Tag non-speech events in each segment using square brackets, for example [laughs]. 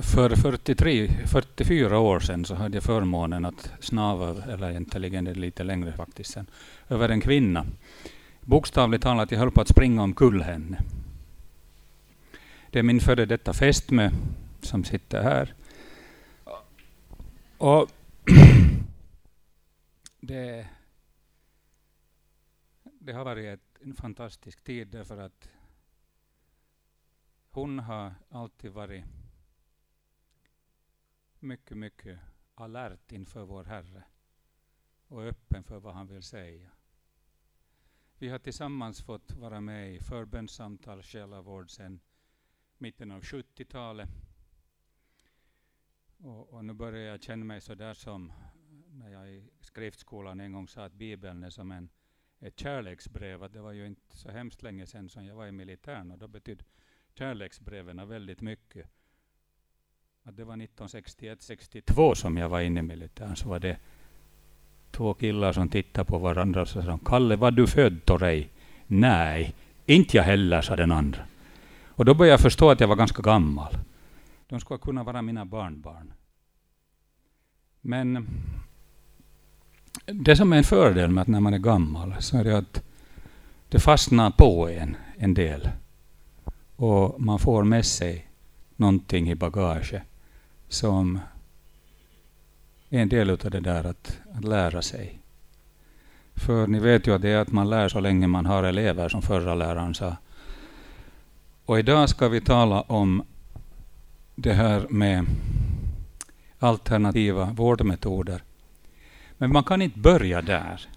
För 43, 44 år sedan så hade jag förmånen att snava, eller egentligen är det lite längre faktiskt sen, över en kvinna. Bokstavligt talat, jag höll på att springa omkull henne. Det är min före detta fästmö som sitter här. Och [clears throat] det, det har varit en fantastisk tid därför att hon har alltid varit mycket, mycket alert inför vår Herre och öppen för vad han vill säga. Vi har tillsammans fått vara med i förbönssamtal, själavård sedan mitten av 70-talet. Och, och, nu börjar jag känna mig så där som när jag i skriftskolan en gång sa att Bibeln är som en, ett kärleksbrev. Att det var ju inte så hemskt länge sedan som jag var i militären och då betydde kärleksbreven väldigt mycket. Att det var 1961-62 som jag var inne i militären så var det två killar som tittade på varandra och sa Kalle, var du född Torrej? Nej, inte jag heller, sa den andra. Och då började jag förstå att jag var ganska gammal. De skulle kunna vara mina barnbarn. Men det som är en fördel med att när man är gammal så är det att det fastnar på en en del. Och man får med sig någonting i bagaget som är en del av det där att, att lära sig. För ni vet ju att det är att man lär så länge man har elever, som förra läraren sa. Och idag ska vi tala om det här med alternativa vårdmetoder. Men man kan inte börja där.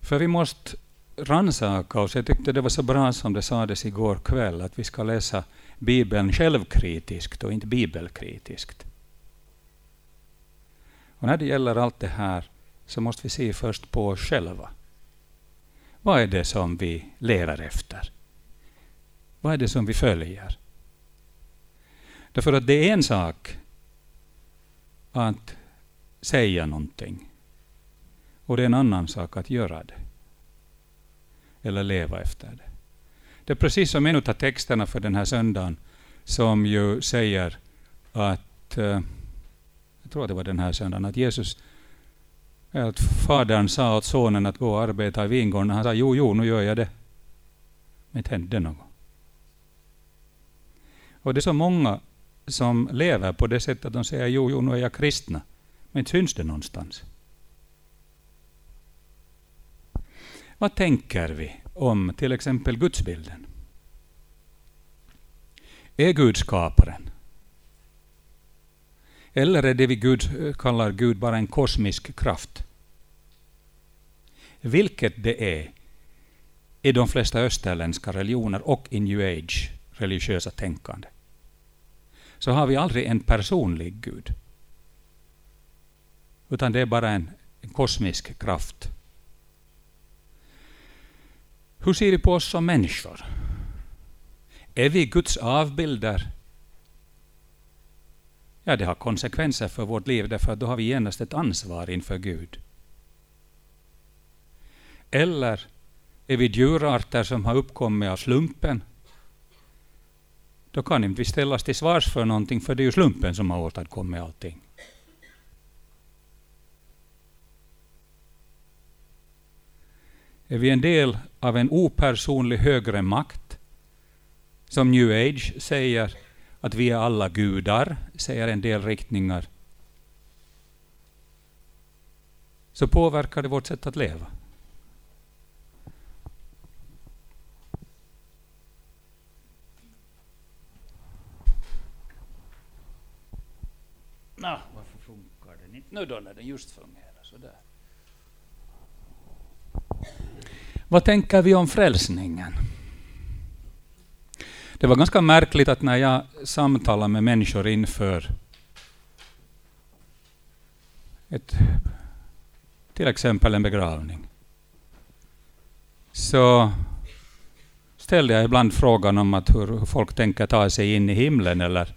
För vi måste rannsaka oss. Jag tyckte det var så bra som det sades igår kväll, att vi ska läsa Bibeln självkritiskt och inte bibelkritiskt. Och när det gäller allt det här så måste vi se först på oss själva. Vad är det som vi lever efter? Vad är det som vi följer? Därför att det är en sak att säga någonting. Och det är en annan sak att göra det. Eller leva efter det. Det är precis som en av texterna för den här söndagen som ju säger att, eh, jag tror det var den här söndagen, att Jesus att fadern sa åt sonen att gå och arbeta i vingården. Han sa jo, jo, nu gör jag det. Men inte hände något. Och det är så många som lever på det sättet att de säger jo, jo, nu är jag kristna. Men inte syns det någonstans. Vad tänker vi om till exempel gudsbilden? Är Gud skaparen? Eller är det vi Gud eh, kallar Gud bara en kosmisk kraft? Vilket det är, i de flesta österländska religioner och i new age religiösa tänkande, så har vi aldrig en personlig Gud. Utan det är bara en, en kosmisk kraft. Hur ser vi på oss som människor? Är vi Guds avbilder? Ja, det har konsekvenser för vårt liv, därför att då har vi genast ett ansvar inför Gud. Eller är vi djurarter som har uppkommit av slumpen? Då kan inte vi ställas till svars för någonting, för det är ju slumpen som har åstadkommit allting. Är vi en del av en opersonlig högre makt? Som new age säger att vi är alla gudar, säger en del riktningar. Så påverkar det vårt sätt att leva. Nå, varför funkar den inte nu då när den just funkar sådär? Vad tänker vi om frälsningen? Det var ganska märkligt att när jag samtalade med människor inför ett, till exempel en begravning, så ställde jag ibland frågan om att hur folk tänker ta sig in i himlen eller,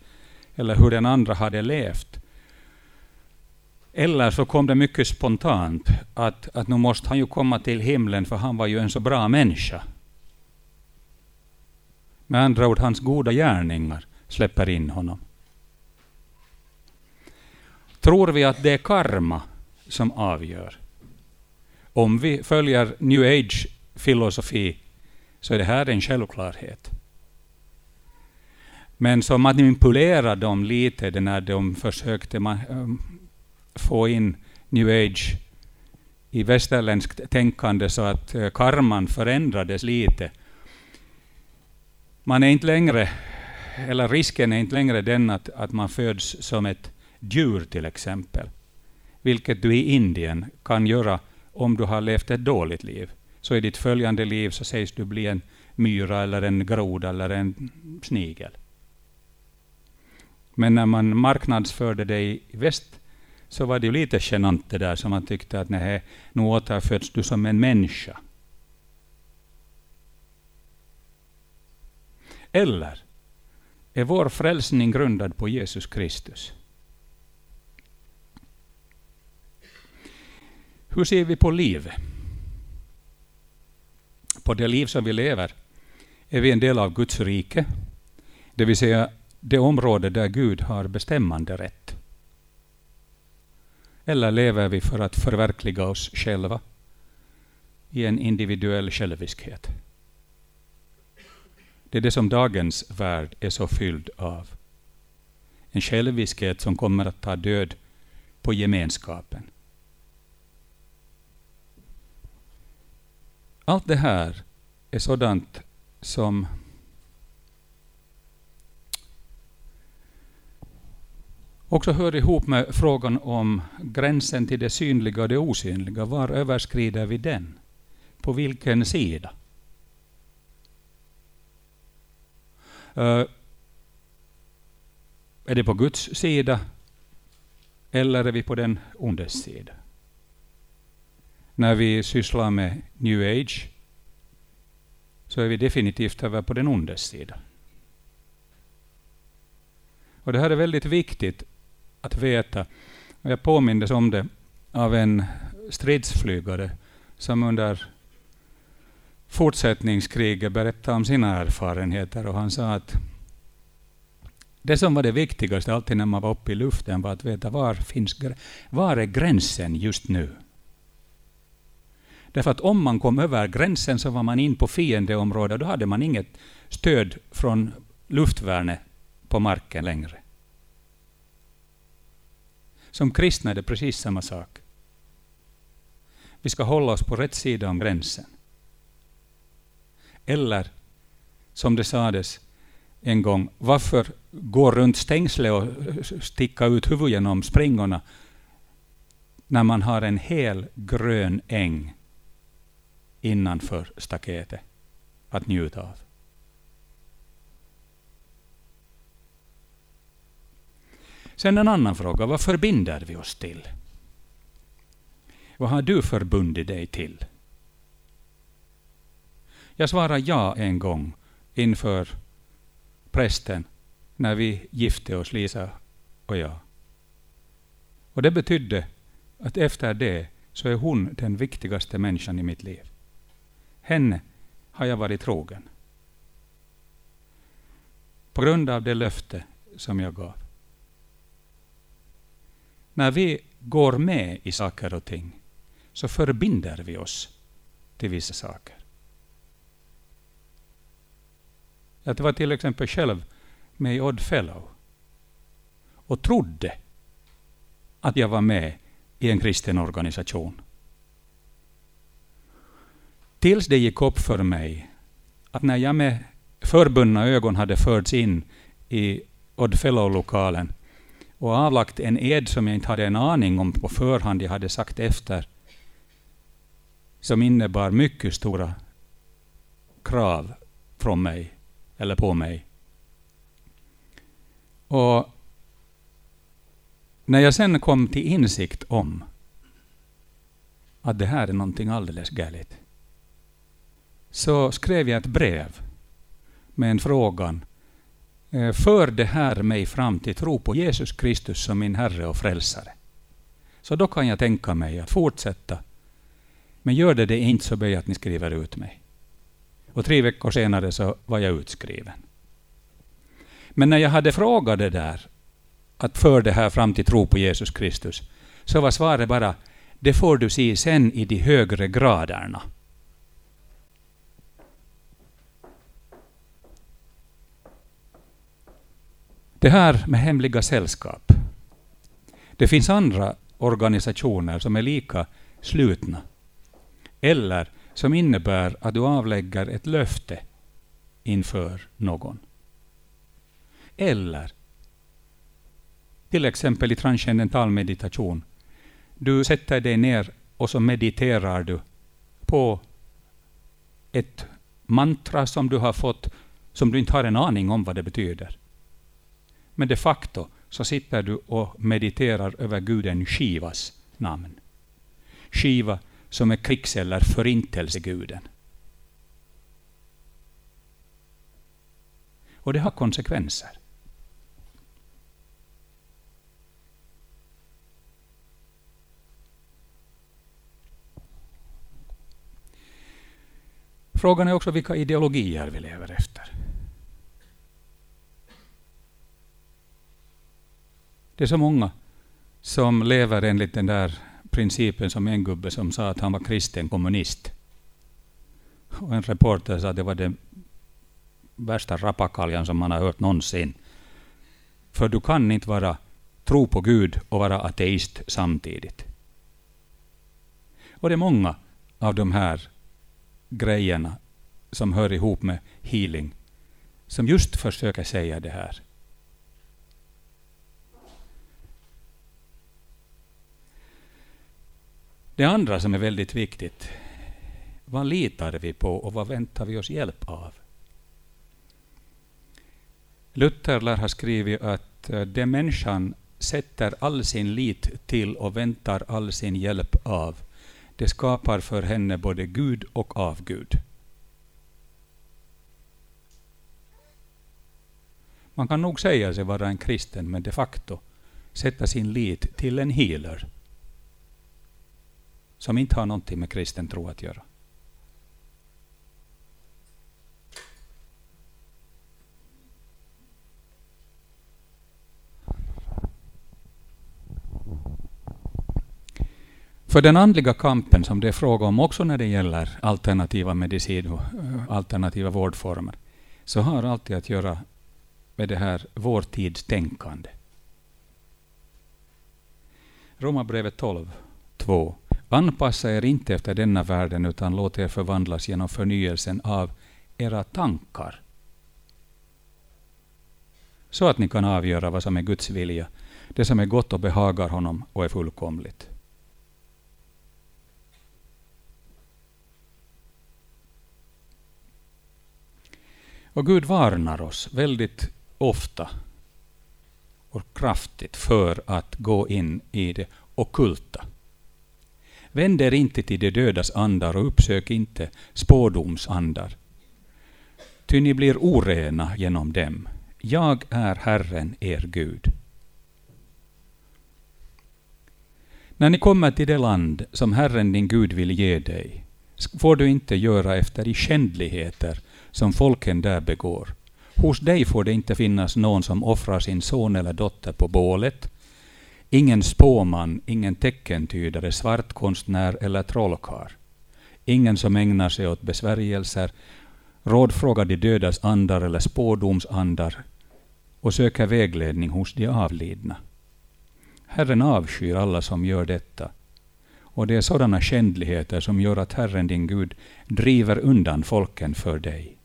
eller hur den andra hade levt. Eller så kom det mycket spontant att, att nu måste han ju komma till himlen för han var ju en så bra människa. Med andra ord, hans goda gärningar släpper in honom. tror vi att det är karma som avgör. Om vi följer new age-filosofi så är det här en självklarhet. Men så manipulerade de lite när de försökte få in new age i västerländskt tänkande så att eh, karman förändrades lite. Man är inte längre, eller risken är inte längre den att, att man föds som ett djur till exempel, vilket du i Indien kan göra om du har levt ett dåligt liv. Så i ditt följande liv så sägs du bli en myra eller en groda eller en snigel. Men när man marknadsförde det i väst så var det ju lite genant det där, som man tyckte att nej, nu återföds du som en människa. Eller är vår frälsning grundad på Jesus Kristus? Hur ser vi på livet? På det liv som vi lever är vi en del av Guds rike, det vill säga det område där Gud har bestämmande rätt. Eller lever vi för att förverkliga oss själva i en individuell själviskhet? Det är det som dagens värld är så fylld av. En själviskhet som kommer att ta död på gemenskapen. Allt det här är sådant som också hör ihop med frågan om gränsen till det synliga och det osynliga. Var överskrider vi den? På vilken sida? Uh, är det på Guds sida eller är vi på den ondes sida? När vi sysslar med new age så är vi definitivt över på den ondes sida. Och Det här är väldigt viktigt att veta. Jag påmindes om det av en stridsflygare som under fortsättningskriget berättade om sina erfarenheter. och Han sa att det som var det viktigaste alltid när man var uppe i luften var att veta var, finns, var är gränsen just nu. Därför att om man kom över gränsen så var man in på fiendeområdet. Då hade man inget stöd från luftvärnet på marken längre. Som kristna är det precis samma sak. Vi ska hålla oss på rätt sida om gränsen. Eller, som det sades en gång, varför gå runt stängslet och sticka ut huvudet genom springorna när man har en hel grön äng innanför staketet att njuta av. Sen en annan fråga, vad förbinder vi oss till? Vad har du förbundit dig till? Jag svarade ja en gång inför prästen när vi gifte oss, Lisa och jag. Och Det betydde att efter det så är hon den viktigaste människan i mitt liv. Henne har jag varit trogen. På grund av det löfte som jag gav. När vi går med i saker och ting så förbinder vi oss till vissa saker. Jag var till exempel själv med i Odd Fellow och trodde att jag var med i en kristen organisation. Tills det gick upp för mig att när jag med förbundna ögon hade förts in i Odd Fellow-lokalen och avlagt en ed som jag inte hade en aning om på förhand, jag hade sagt efter, som innebar mycket stora krav från mig, eller på mig. Och när jag sen kom till insikt om att det här är någonting alldeles galet, så skrev jag ett brev med en frågan. Eh, för det här mig fram till tro på Jesus Kristus som min Herre och Frälsare? Så då kan jag tänka mig att fortsätta. Men gör det det inte så ber jag att ni skriver ut mig. Och tre veckor senare så var jag utskriven. Men när jag hade frågat det där att för det här fram till tro på Jesus Kristus, så var svaret bara det får du se sen i de högre graderna. Det här med hemliga sällskap. Det finns andra organisationer som är lika slutna. Eller som innebär att du avlägger ett löfte inför någon. Eller till exempel i transcendental meditation. Du sätter dig ner och så mediterar du på ett mantra som du har fått, som du inte har en aning om vad det betyder. Men de facto så sitter du och mediterar över guden Shivas namn. Shiva som är krigs eller förintelseguden. Och det har konsekvenser. Frågan är också vilka ideologier vi lever efter. Det är så många som lever enligt den där principen som en gubbe som sa att han var kristen kommunist. Och en reporter sa att det var den värsta rappakaljan som man har hört någonsin. För du kan inte vara tro på Gud och vara ateist samtidigt. Och det är många av de här grejerna som hör ihop med healing som just försöker säga det här. Det andra som är väldigt viktigt, vad litar vi på och vad väntar vi oss hjälp av? Luther lär ha skrivit att eh, det människan sätter all sin lit till och väntar all sin hjälp av, det skapar för henne både Gud och avgud. Man kan nog säga sig vara en kristen, men de facto sätta sin lit till en healer som inte har någonting med kristen tro att göra. För den andliga kampen som det är fråga om också när det gäller alternativa medicin och eh, alternativa vårdformer, så har alltid att göra med det här vår tids tänkande. Romarbrevet 12, 2. Anpassa er inte efter denna världen, utan låt er förvandlas genom förnyelsen av era tankar. Så att ni kan avgöra vad som är Guds vilja, det som är gott och behagar honom och är fullkomligt. Och Gud varnar oss väldigt ofta och kraftigt för att gå in i det okulta. Vänd er inte till de dödas andar och uppsök inte spådomsandar. Ty ni blir orena genom dem. Jag är Herren, er Gud. När ni kommer till det land som Herren din Gud vill ge dig, får du inte göra efter de skändligheter som folken där begår. Hos dig får det inte finnas någon som offrar sin son eller dotter på bålet, ingen spåman, ingen teckentydare, svartkonstnär eller trollkarl. Ingen som ägnar sig åt besvärjelser, rådfrågar de dödas andar eller spådomsandar och söker vägledning hos de avlidna. Herren avskyr alla som gör detta. Och det är sådana skändligheter som gör att Herren din Gud driver undan folken för dig.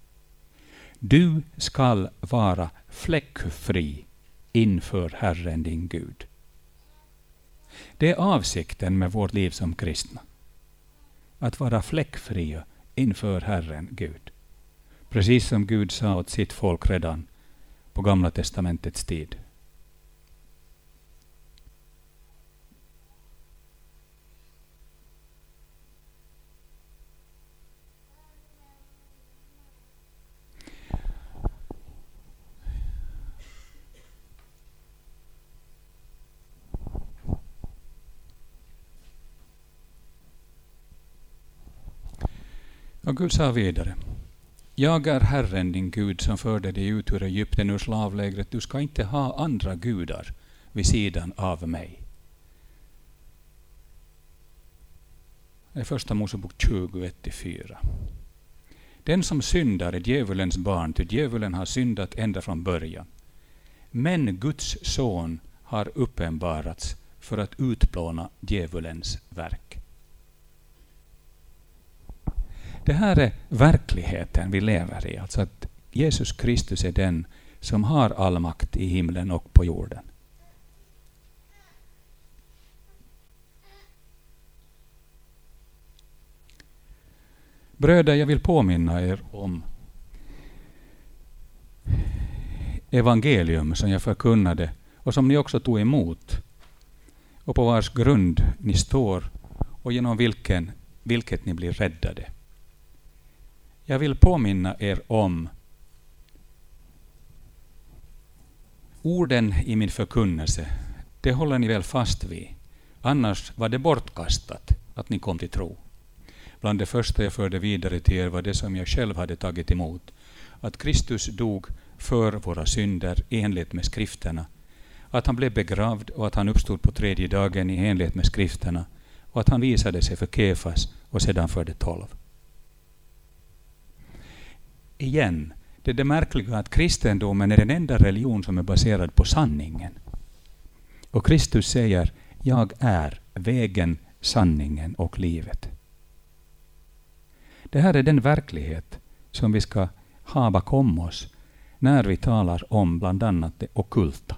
Du skall vara fläckfri inför Herren din Gud. Det är avsikten med vårt liv som kristna. Att vara fläckfria inför Herren Gud. Precis som Gud sa åt sitt folk redan på Gamla testamentets tid. Och Gud sa vidare. Jag är Herren din Gud som förde dig ut ur Egypten ur slavlägret. Du ska inte ha andra gudar vid sidan av mig. Det är första Mosebok 20, 1-4. Den som syndar är djävulens barn, ty djävulen har syndat ända från början. Men Guds son har uppenbarats för att utplåna djävulens verk. Det här är verkligheten vi lever i, alltså att Jesus Kristus är den som har all makt i himlen och på jorden. Bröder, jag vill påminna er om evangelium som jag förkunnade och som ni också tog emot och på vars grund ni står och genom vilken, vilket ni blir räddade. Jag vill påminna er om orden i min förkunnelse. Det håller ni väl fast vid? Annars var det bortkastat att ni kom till tro. Bland det första jag förde vidare till er var det som jag själv hade tagit emot. Att Kristus dog för våra synder i enlighet med skrifterna. Att han blev begravd och att han uppstod på tredje dagen i enlighet med skrifterna. Och att han visade sig för Kefas och sedan för de tolv. Igen, det är det märkliga att kristendomen är den enda religion som är baserad på sanningen. Och Kristus säger, jag är vägen, sanningen och livet. Det här är den verklighet som vi ska ha bakom oss när vi talar om bland annat det okulta.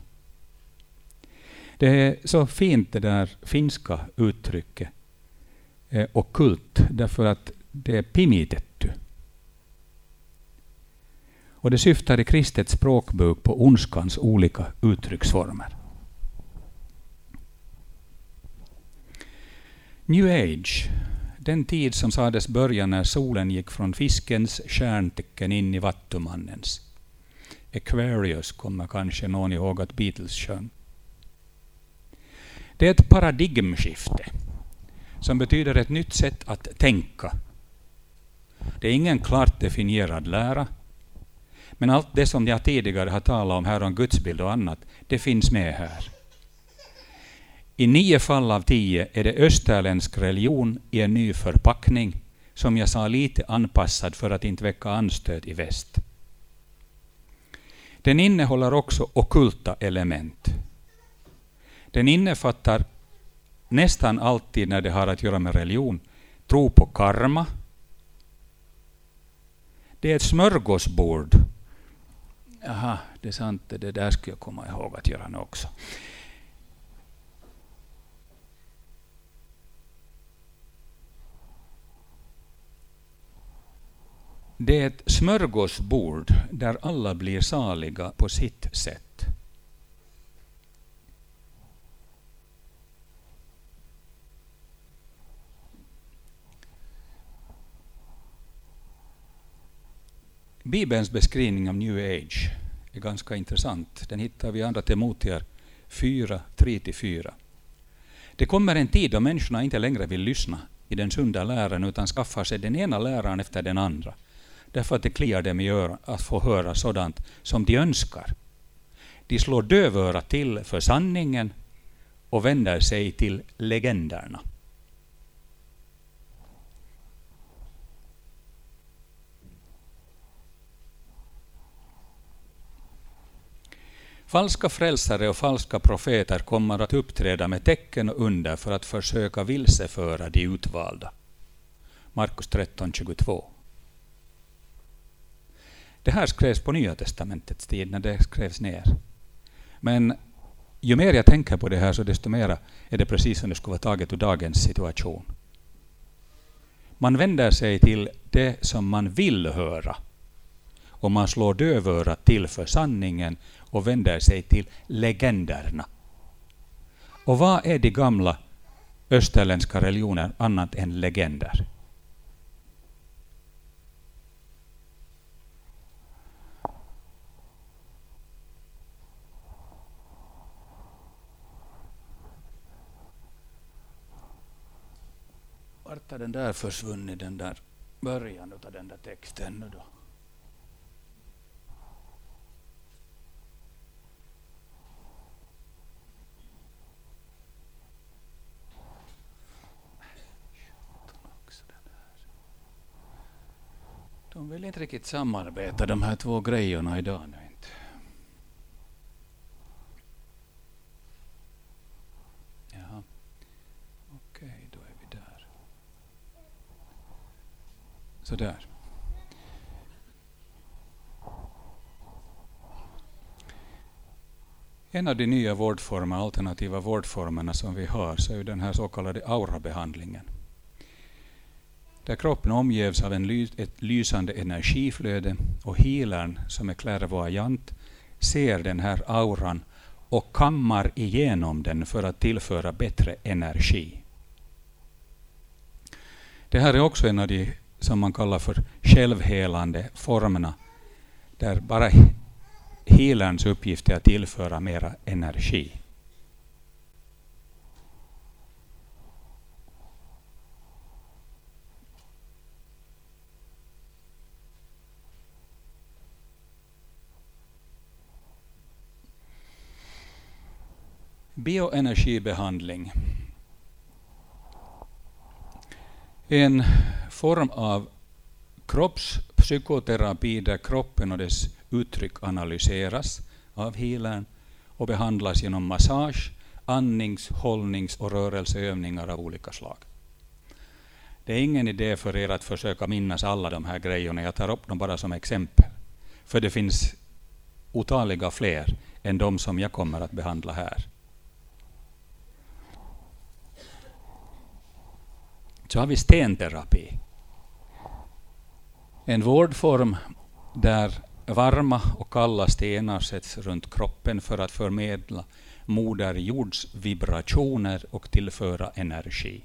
Det är så fint det där finska uttrycket eh, okult, därför att det är pimitetty. Och det syftar i kristet språkbruk på ondskans olika uttrycksformer. New Age den tid som sades börja när solen gick från fiskens stjärntecken in i vattumannens. Aquarius kommer kanske någon ihåg att Beatles sjöng. Det är ett paradigmskifte som betyder ett nytt sätt att tänka. Det är ingen klart definierad lära, men allt det som jag tidigare har talat om här om gudsbild och annat, det finns med här. I nio fall av tio är det österländsk religion i en ny förpackning, som jag sa lite anpassad för att inte väcka anstöt i väst. Den innehåller också okulta element. Den innefattar nästan alltid när det har att göra med religion, tro på karma. Det är ett smörgåsbord. Jaha, det är sant, det där skulle jag komma ihåg att göra nu också. Det är ett smörgåsbord där alla blir saliga på sitt sätt. Bibelns beskrivning av new age är ganska intressant. Den hittar vi i Andra Timoteer 4, 3-4. Det kommer en tid då människorna inte längre vill lyssna i den sunda läran utan skaffar sig den ena läran efter den andra därför att det kliar dem i örat att få höra sådant som de önskar. De slår dövörat till för sanningen och vänder sig till legenderna. Falska frälsare och falska profeter kommer att uppträda med tecken och under för att försöka vilseföra de utvalda. Markus 13.22 det här skrevs på Nya testamentets tid, när det skrevs ner. Men ju mer jag tänker på det här, så desto mer är det precis som det skulle vara taget ur dagens situation. Man vänder sig till det som man vill höra. Och man slår dövörat till för sanningen och vänder sig till legenderna. Och vad är de gamla österländska religioner annat än legender? Vart har den där försvunnit, den där början av den där texten nu då? De vill inte riktigt samarbeta de här två grejerna idag nu inte. Jaha. Okej, då är vi där. Sådär. En av de nya vårdformer, alternativa vårdformerna som vi har, så är den här så kallade aurabehandlingen. Där kroppen omges av en ett lysande energiflöde och healern, som är klärvoajant, ser den här auran och kammar igenom den för att tillföra bättre energi. Det här är också en av de som man kallar för självhelande formerna, där bara healerns uppgift är att tillföra mera energi. Bioenergibehandling. En form av kroppspsykoterapi där kroppen och dess uttryck analyseras av healern och behandlas genom massage, andnings-, hållnings och rörelseövningar av olika slag. Det är ingen idé för er att försöka minnas alla de här grejerna, jag tar upp dem bara som exempel. För det finns otaliga fler än de som jag kommer att behandla här. Så har vi stenterapi. En vårdform där varma och kalla stenar sätts runt kroppen för att förmedla Moder Jords vibrationer och tillföra energi.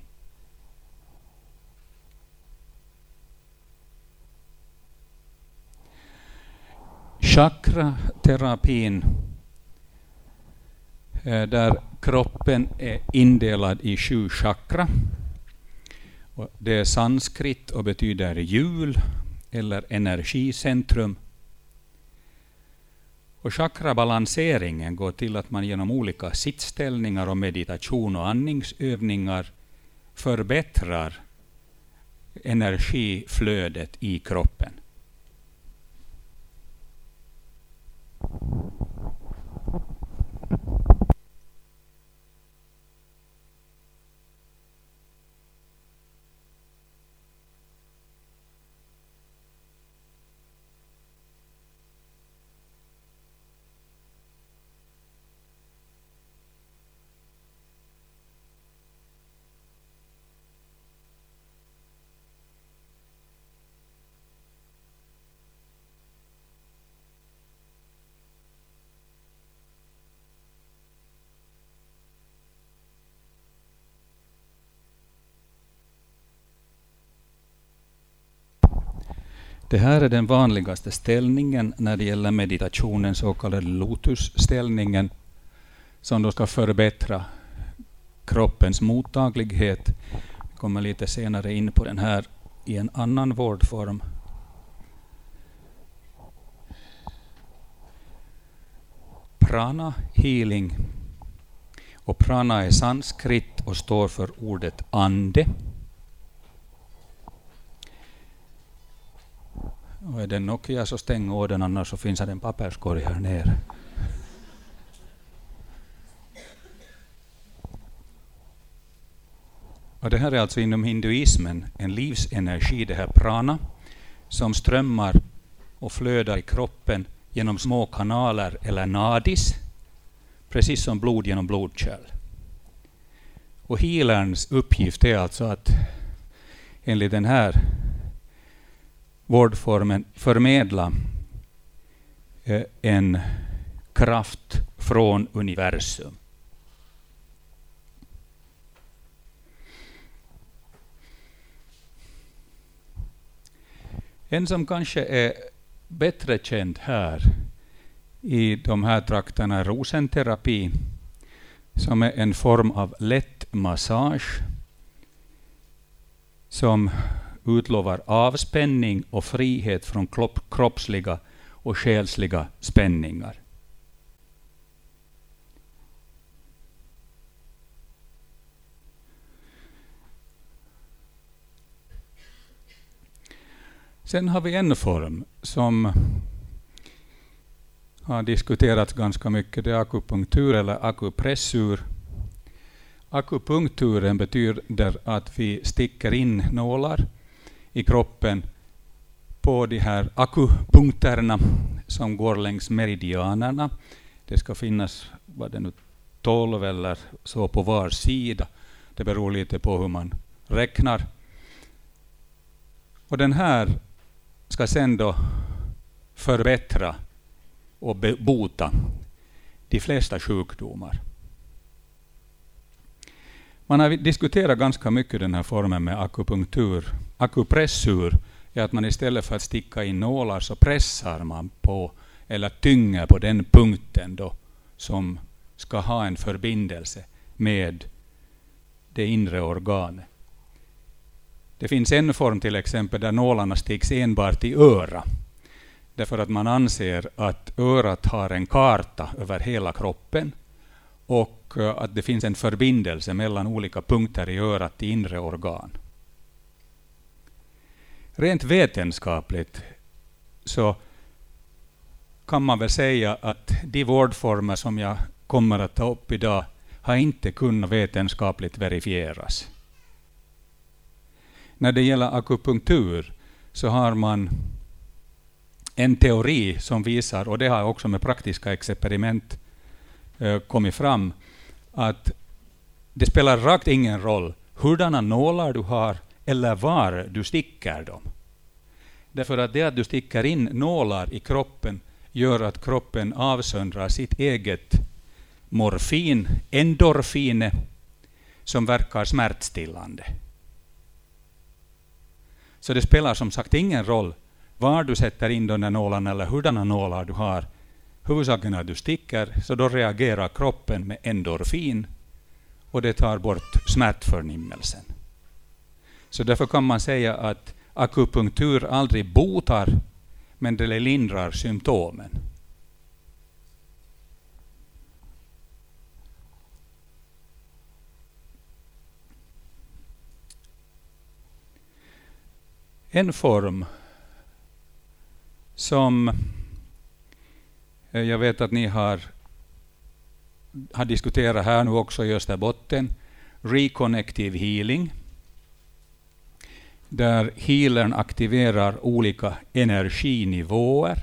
Chakraterapin, eh, där kroppen är indelad i sju chakra. Det är sanskrit och betyder hjul eller energicentrum. Och chakrabalanseringen går till att man genom olika sittställningar och meditation och andningsövningar förbättrar energiflödet i kroppen. Det här är den vanligaste ställningen när det gäller meditationen, så kallade lotusställningen, som då ska förbättra kroppens mottaglighet. Vi kommer lite senare in på den här i en annan vårdform. Prana healing. Och prana är sanskrit och står för ordet ande. Och är det Nokia så stäng av den, annars så finns det en papperskorg här nere. Och det här är alltså inom hinduismen en livsenergi, det här prana, som strömmar och flödar i kroppen genom små kanaler eller nadis, precis som blod genom blodkärl. Och healerns uppgift är alltså att enligt den här vårdformen förmedla eh, en kraft från universum. En som kanske är bättre känd här i de här trakterna är rosenterapi, som är en form av lätt massage som utlovar avspänning och frihet från kroppsliga och själsliga spänningar. Sen har vi en form som har diskuterats ganska mycket. Det är akupunktur eller akupressur. Akupunkturen betyder att vi sticker in nålar i kroppen på de här akupunkterna som går längs meridianerna. Det ska finnas vad det nu, 12 eller så på var sida. Det beror lite på hur man räknar. Och den här ska sen då förbättra och bota de flesta sjukdomar. Man har diskuterat ganska mycket den här formen med akupunktur. Akupressur är att man istället för att sticka in nålar så pressar man på eller tynger på den punkten då som ska ha en förbindelse med det inre organet. Det finns en form till exempel där nålarna sticks enbart i öra. Därför att man anser att örat har en karta över hela kroppen och eh, att det finns en förbindelse mellan olika punkter i örat till inre organ. Rent vetenskapligt så kan man väl säga att de vårdformer som jag kommer att ta upp idag har inte kunnat vetenskapligt verifieras. När det gäller akupunktur så har man en teori som visar, och det har också med praktiska experiment eh, kommit fram, att det spelar rakt ingen roll hurdana nålar du har eller var du sticker dem. Därför att det att du sticker in nålar i kroppen gör att kroppen avsöndrar sitt eget morfin, endorfine, som verkar smärtstillande. Så det spelar som sagt ingen roll var du sätter in de där nålarna eller hurdana nålar du har. Huvudsaken är att du sticker, så då reagerar kroppen med endorfin och det tar bort smärtförnimmelsen. Så därför kan man säga att akupunktur aldrig botar, men det lindrar symptomen. En form som Eh, jag vet att ni har, har diskuterat här nu också i Österbotten, Reconnective Healing, där healern aktiverar olika energinivåer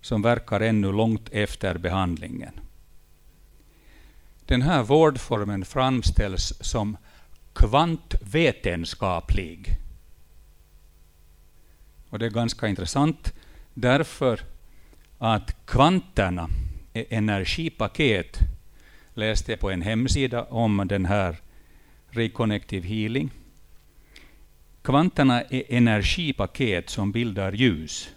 som verkar ännu långt efter behandlingen. Den här vårdformen framställs som kvantvetenskaplig. Och det är ganska intressant därför att kvanterna är energipaket, läste jag på en hemsida om den här Reconnective Healing. Kvanterna är energipaket som bildar ljus.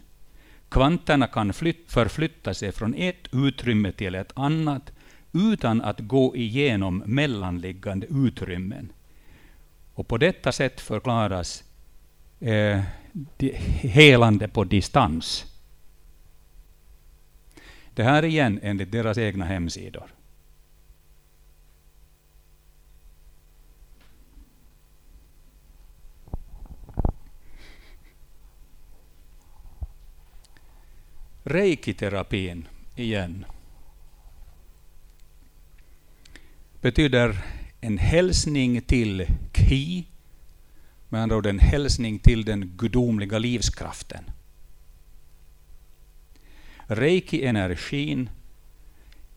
Kvanterna kan förflytta sig från ett utrymme till ett annat utan att gå igenom mellanliggande utrymmen. Och på detta sätt förklaras eh, helande på distans. Det här igen enligt deras egna hemsidor. Reiki-terapin igen betyder en hälsning till Ki, med andra ord en hälsning till den gudomliga livskraften. Reiki-energin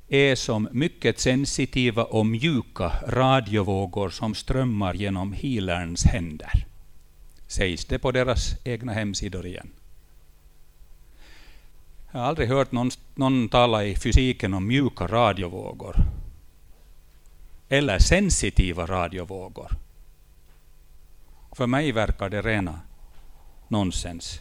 är som mycket sensitiva och mjuka radiovågor som strömmar genom healerns händer. Sägs det på deras egna hemsidor igen. Jag har aldrig hört någon, någon tala i fysiken om mjuka radiovågor. Eller sensitiva radiovågor. För mig verkar det rena nonsens.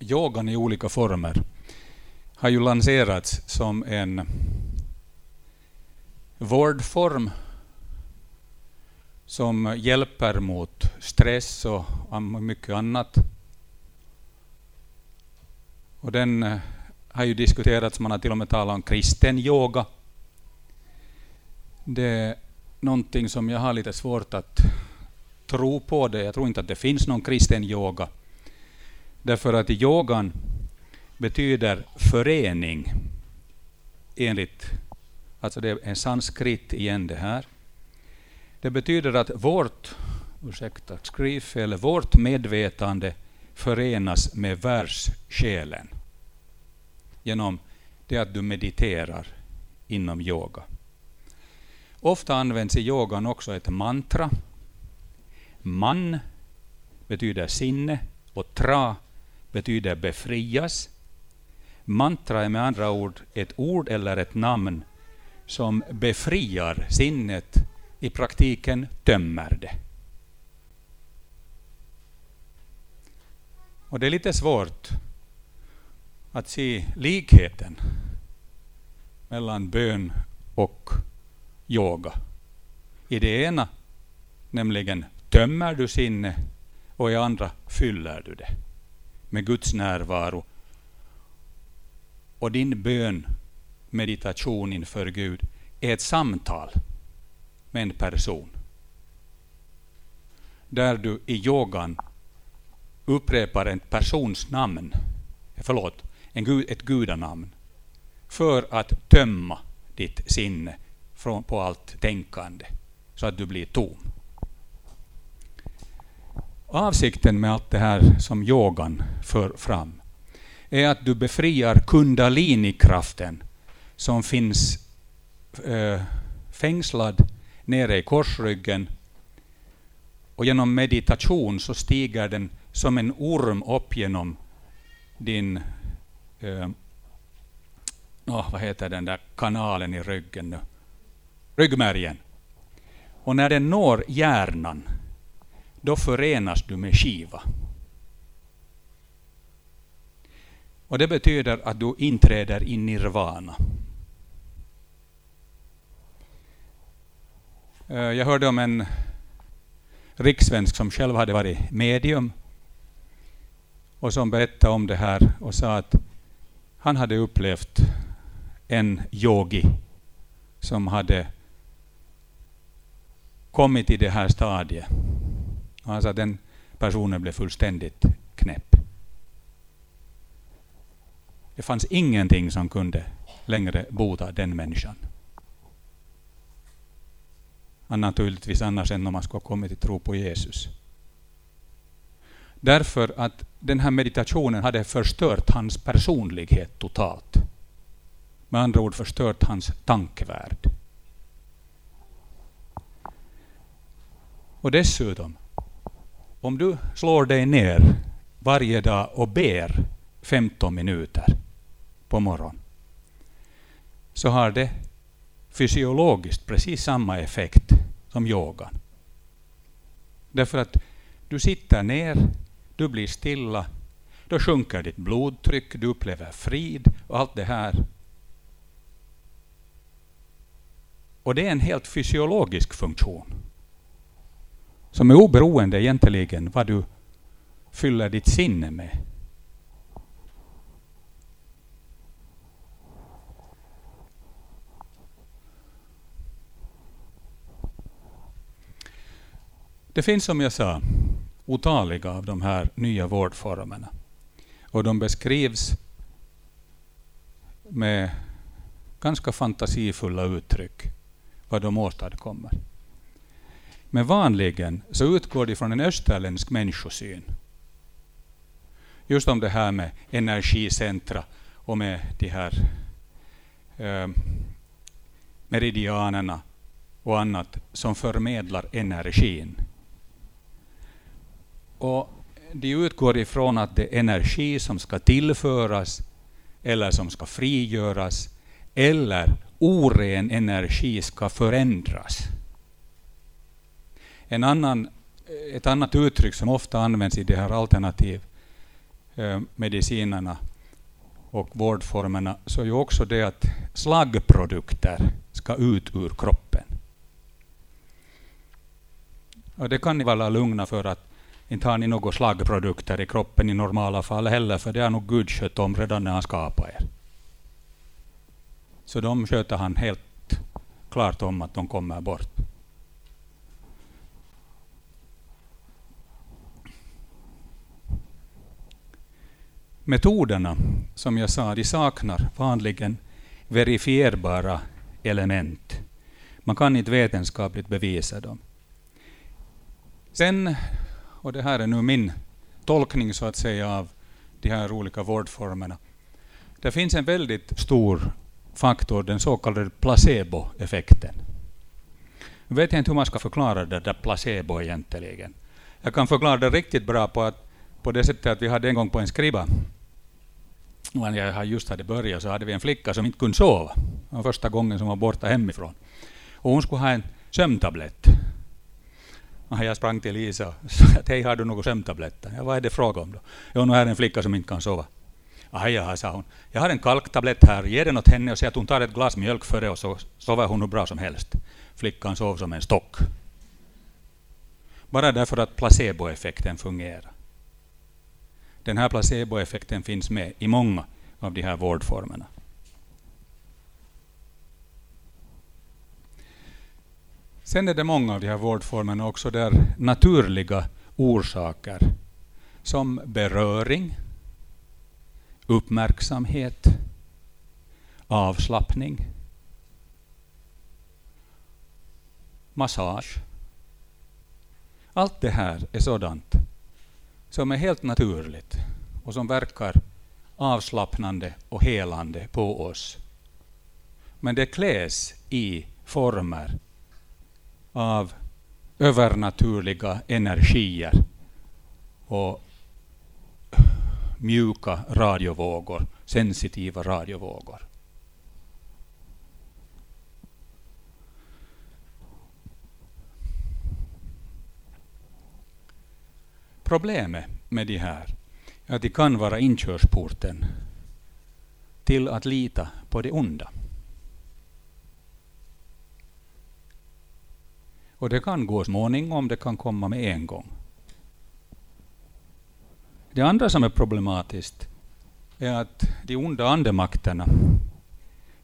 Yogan i olika former har ju lanserats som en vårdform som hjälper mot stress och mycket annat. Och den eh, har ju diskuterats, man har till och med talat om kristen yoga. Det är någonting som jag har lite svårt att tro på. det. Jag tror inte att det finns någon kristen yoga. Därför att yogan betyder förening enligt, alltså det är en sanskrit igen det här. Det betyder att vårt, ursäkta skrivfel, vårt medvetande förenas med världssjälen genom det att du mediterar inom yoga. Ofta används i yogan också ett mantra. Man betyder sinne och tra betyder befrias. Mantra är med andra ord ett ord eller ett namn som befriar sinnet, i praktiken tömmer det. Och det är lite svårt att se likheten mellan bön och yoga. I det ena, nämligen tömmer du sinne och i andra fyller du det med Guds närvaro. Och din bön, meditation inför Gud, är ett samtal med en person. Där du i yogan upprepar en persons namn, förlåt, en gud, ett gudanamn, för att tömma ditt sinne från, på allt tänkande, så att du blir tom. Avsikten med allt det här som yogan för fram är att du befriar kundalinikraften som finns eh, fängslad nere i korsryggen och genom meditation så stiger den som en orm upp genom din eh, oh, vad heter den där kanalen i ryggen nu? Ryggmärgen. Och när den når hjärnan, då förenas du med Shiva. Och det betyder att du inträder i nirvana. Eh, jag hörde om en rikssvensk som själv hade varit medium och som berättade om det här och sa att han hade upplevt en yogi som hade kommit i det här stadiet. Och han sa att den personen blev fullständigt knäpp. Det fanns ingenting som kunde längre bota den människan. Naturligtvis annars än om man skulle ha kommit till tro på Jesus. Därför att den här meditationen hade förstört hans personlighet totalt. Med andra ord förstört hans tankevärld. Och dessutom, om du slår dig ner varje dag och ber 15 minuter på morgonen, så har det fysiologiskt precis samma effekt som yogan. Därför att du sitter ner du blir stilla, då sjunker ditt blodtryck, du upplever frid och allt det här. Och det är en helt fysiologisk funktion som är oberoende egentligen vad du fyller ditt sinne med. Det finns som jag sa otaliga av de här nya vårdformerna. Och de beskrivs med ganska fantasifulla uttryck, vad de åstadkommer. Men vanligen så utgår de från en österländsk människosyn. Just om det här med energicentra och med de här eh, meridianerna och annat som förmedlar energin och de utgår ifrån att det är energi som ska tillföras eller som ska frigöras eller oren energi ska förändras. En annan, ett annat uttryck som ofta används i de här alternativmedicinerna eh, och vårdformerna så är ju också det att slaggprodukter ska ut ur kroppen. Och det kan ni vara lugna för att inte har ni några slaggprodukter i kroppen i normala fall heller, för det har nog Gud skött om redan när han skapade er. Så de sköter han helt klart om att de kommer bort. Metoderna, som jag sa, de saknar vanligen verifierbara element. Man kan inte vetenskapligt bevisa dem. Sen, och det här är nu min tolkning så att säga av de här olika vårdformerna. Det finns en väldigt stor faktor, den så kallade placeboeffekten. Jag vet inte hur man ska förklara det där placebo egentligen. Jag kan förklara det riktigt bra på, att, på det sättet att vi hade en gång på en skriva, när jag just hade börjat, så hade vi en flicka som inte kunde sova. Det var första gången som var borta hemifrån. Och hon skulle ha en sömntablett. Och jag sprang till Lisa [laughs] och sa att hej, har du några sömntabletter? Ja, vad är det fråga om då? Jo, nu är en flicka som inte kan sova. Aj, sa hon. Jag har en kalktablett här, ge den åt henne och säg att hon tar ett glas mjölk före och så sover hon hur bra som helst. Flickan sov som en stock. Bara därför att placeboeffekten fungerar. Den här placeboeffekten finns med i många av de här vårdformerna. Sen är det många av de här vårdformerna också där naturliga orsaker som beröring, uppmärksamhet, avslappning, massage. Allt det här är sådant som är helt naturligt och som verkar avslappnande och helande på oss. Men det kläs i former av övernaturliga energier och mjuka radiovågor, sensitiva radiovågor. Problemet med de här är att de kan vara inkörsporten till att lita på det onda. Och det kan gå småningom, det kan komma med en gång. Det andra som är problematiskt är att de onda andemakterna,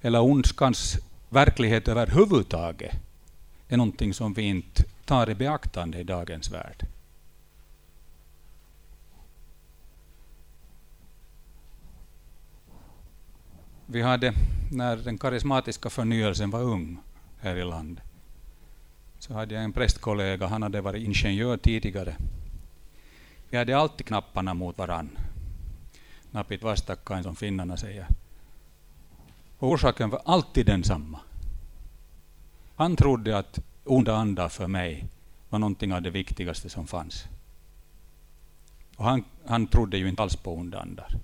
eller ondskans verklighet överhuvudtaget, är någonting som vi inte tar i beaktande i dagens värld. Vi hade, när den karismatiska förnyelsen var ung här i landet, så hade jag en prästkollega, han hade varit ingenjör tidigare. Vi hade alltid knapparna mot varann. Napit vastakkain, som finnarna säger. Och orsaken var alltid densamma. Han trodde att onda andar för mig var någonting av det viktigaste som fanns. Och han, han trodde ju inte alls på onda andar.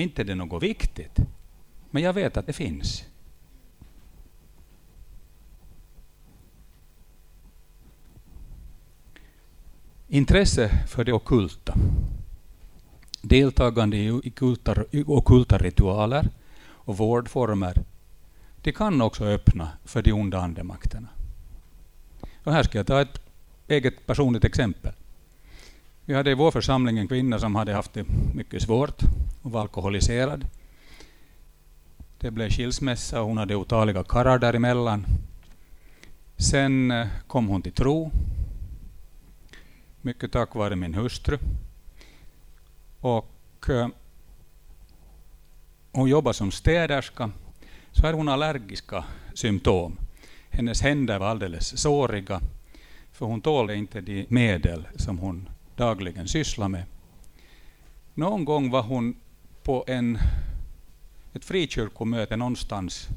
Inte det något viktigt, men jag vet att det finns. Intresse för det okulta. Deltagande i okulta ritualer och vårdformer. Det kan också öppna för de onda andemakterna. Och här ska jag ta ett eget personligt exempel. Vi hade i vår församling en kvinna som hade haft det mycket svårt och var alkoholiserad. Det blev skilsmässa och hon hade otaliga karrar däremellan. Sen eh, kom hon till tro mycket tack vare min hustru. Och eh, hon jobbar som städerska, så hade hon allergiska symptom. Hennes händer var alldeles såriga, för hon tålde inte de medel som hon dagligen sysslar med. Någon gång var hon på en, ett frikyrkomöte någonstans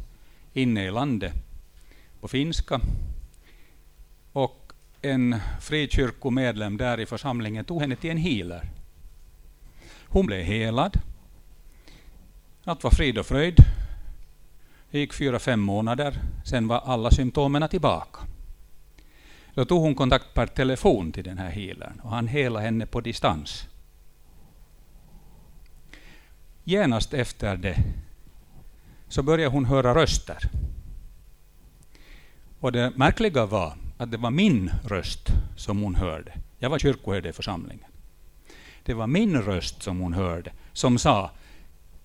inne i landet på finska. Och en frikyrkomedlem där i församlingen tog henne till en healer. Hon blev helad. Allt var frid och fröjd. Det gick fyra, fem månader. Sen var alla symptomen tillbaka. Då tog hon kontakt per telefon till den här healern och han helade henne på distans. Genast efter det så började hon höra röster. Och det märkliga var att det var min röst som hon hörde. Jag var kyrkoherde i församlingen. Det var min röst som hon hörde, som sa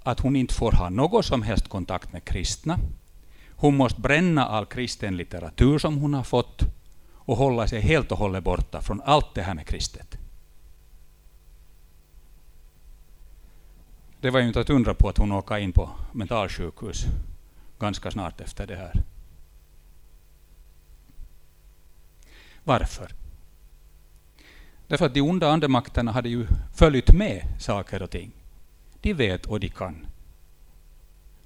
att hon inte får ha någon som helst kontakt med kristna. Hon måste bränna all kristen litteratur som hon har fått och hålla sig helt och hållet borta från allt det här med kristet. Det var ju inte att undra på att hon åkade in på mentalsjukhus ganska snart efter det här. Varför? Därför att de onda andemakterna hade ju följt med saker och ting. De vet och de kan.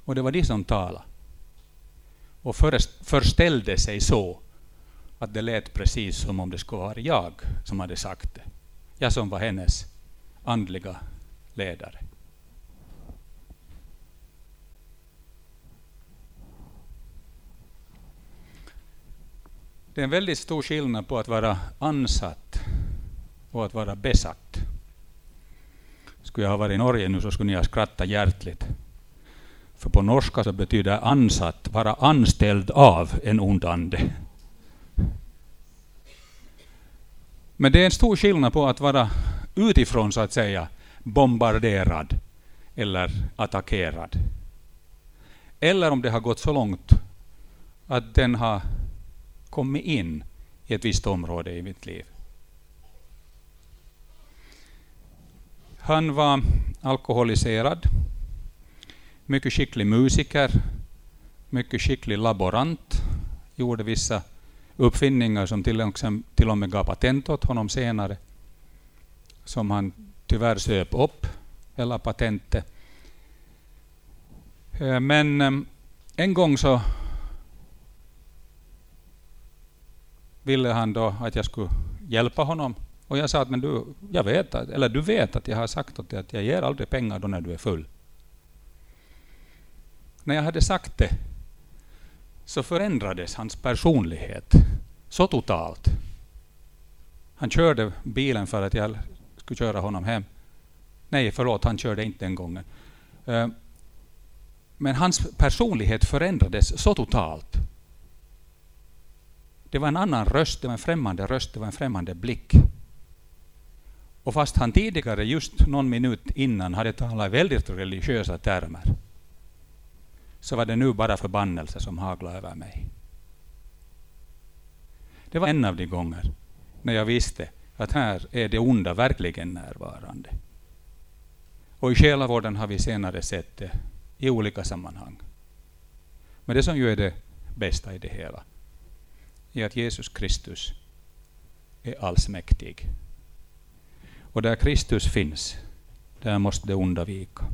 Och det var de som talade. Och förställde sig så att det lät precis som om det skulle vara jag som hade sagt det. Jag som var hennes andliga ledare. Det är en väldigt stor skillnad på att vara ansatt och att vara besatt. Skulle jag ha varit i Norge nu så skulle ni ha skrattat hjärtligt. För på norska så betyder ansatt vara anställd av en ond ande. Men det är en stor skillnad på att vara utifrån så att säga bombarderad eller attackerad. Eller om det har gått så långt att den har kommit in i ett visst område i mitt liv. Han var alkoholiserad, mycket skicklig musiker, mycket skicklig laborant, gjorde vissa uppfinningar som till, till och med gav patent åt honom senare, som han tyvärr söp upp, hela patentet. Eh, men ehm, en gång så ville han då att jag skulle hjälpa honom. Och jag sa att men du, jag vet att, eller du vet att jag har sagt åt dig att jag ger aldrig pengar då när du är full. När jag hade sagt det så förändrades hans personlighet så totalt. Han körde bilen för att jag skulle köra honom hem. Nej, förlåt, han körde inte den gången. Eh, men hans personlighet förändrades så totalt det var en annan röst, det var en främmande röst, det var en främmande blick. Och fast han tidigare, just någon minut innan, hade talat väldigt religiösa termer, så var det nu bara förbannelse som haglade över mig. Det var en av de gånger när jag visste att här är det onda verkligen närvarande. Och i själavården har vi senare sett det i olika sammanhang. Men det som ju är det bästa i det hela, är att Jesus Kristus är allsmäktig. Och där Kristus finns, där måste det onda vika.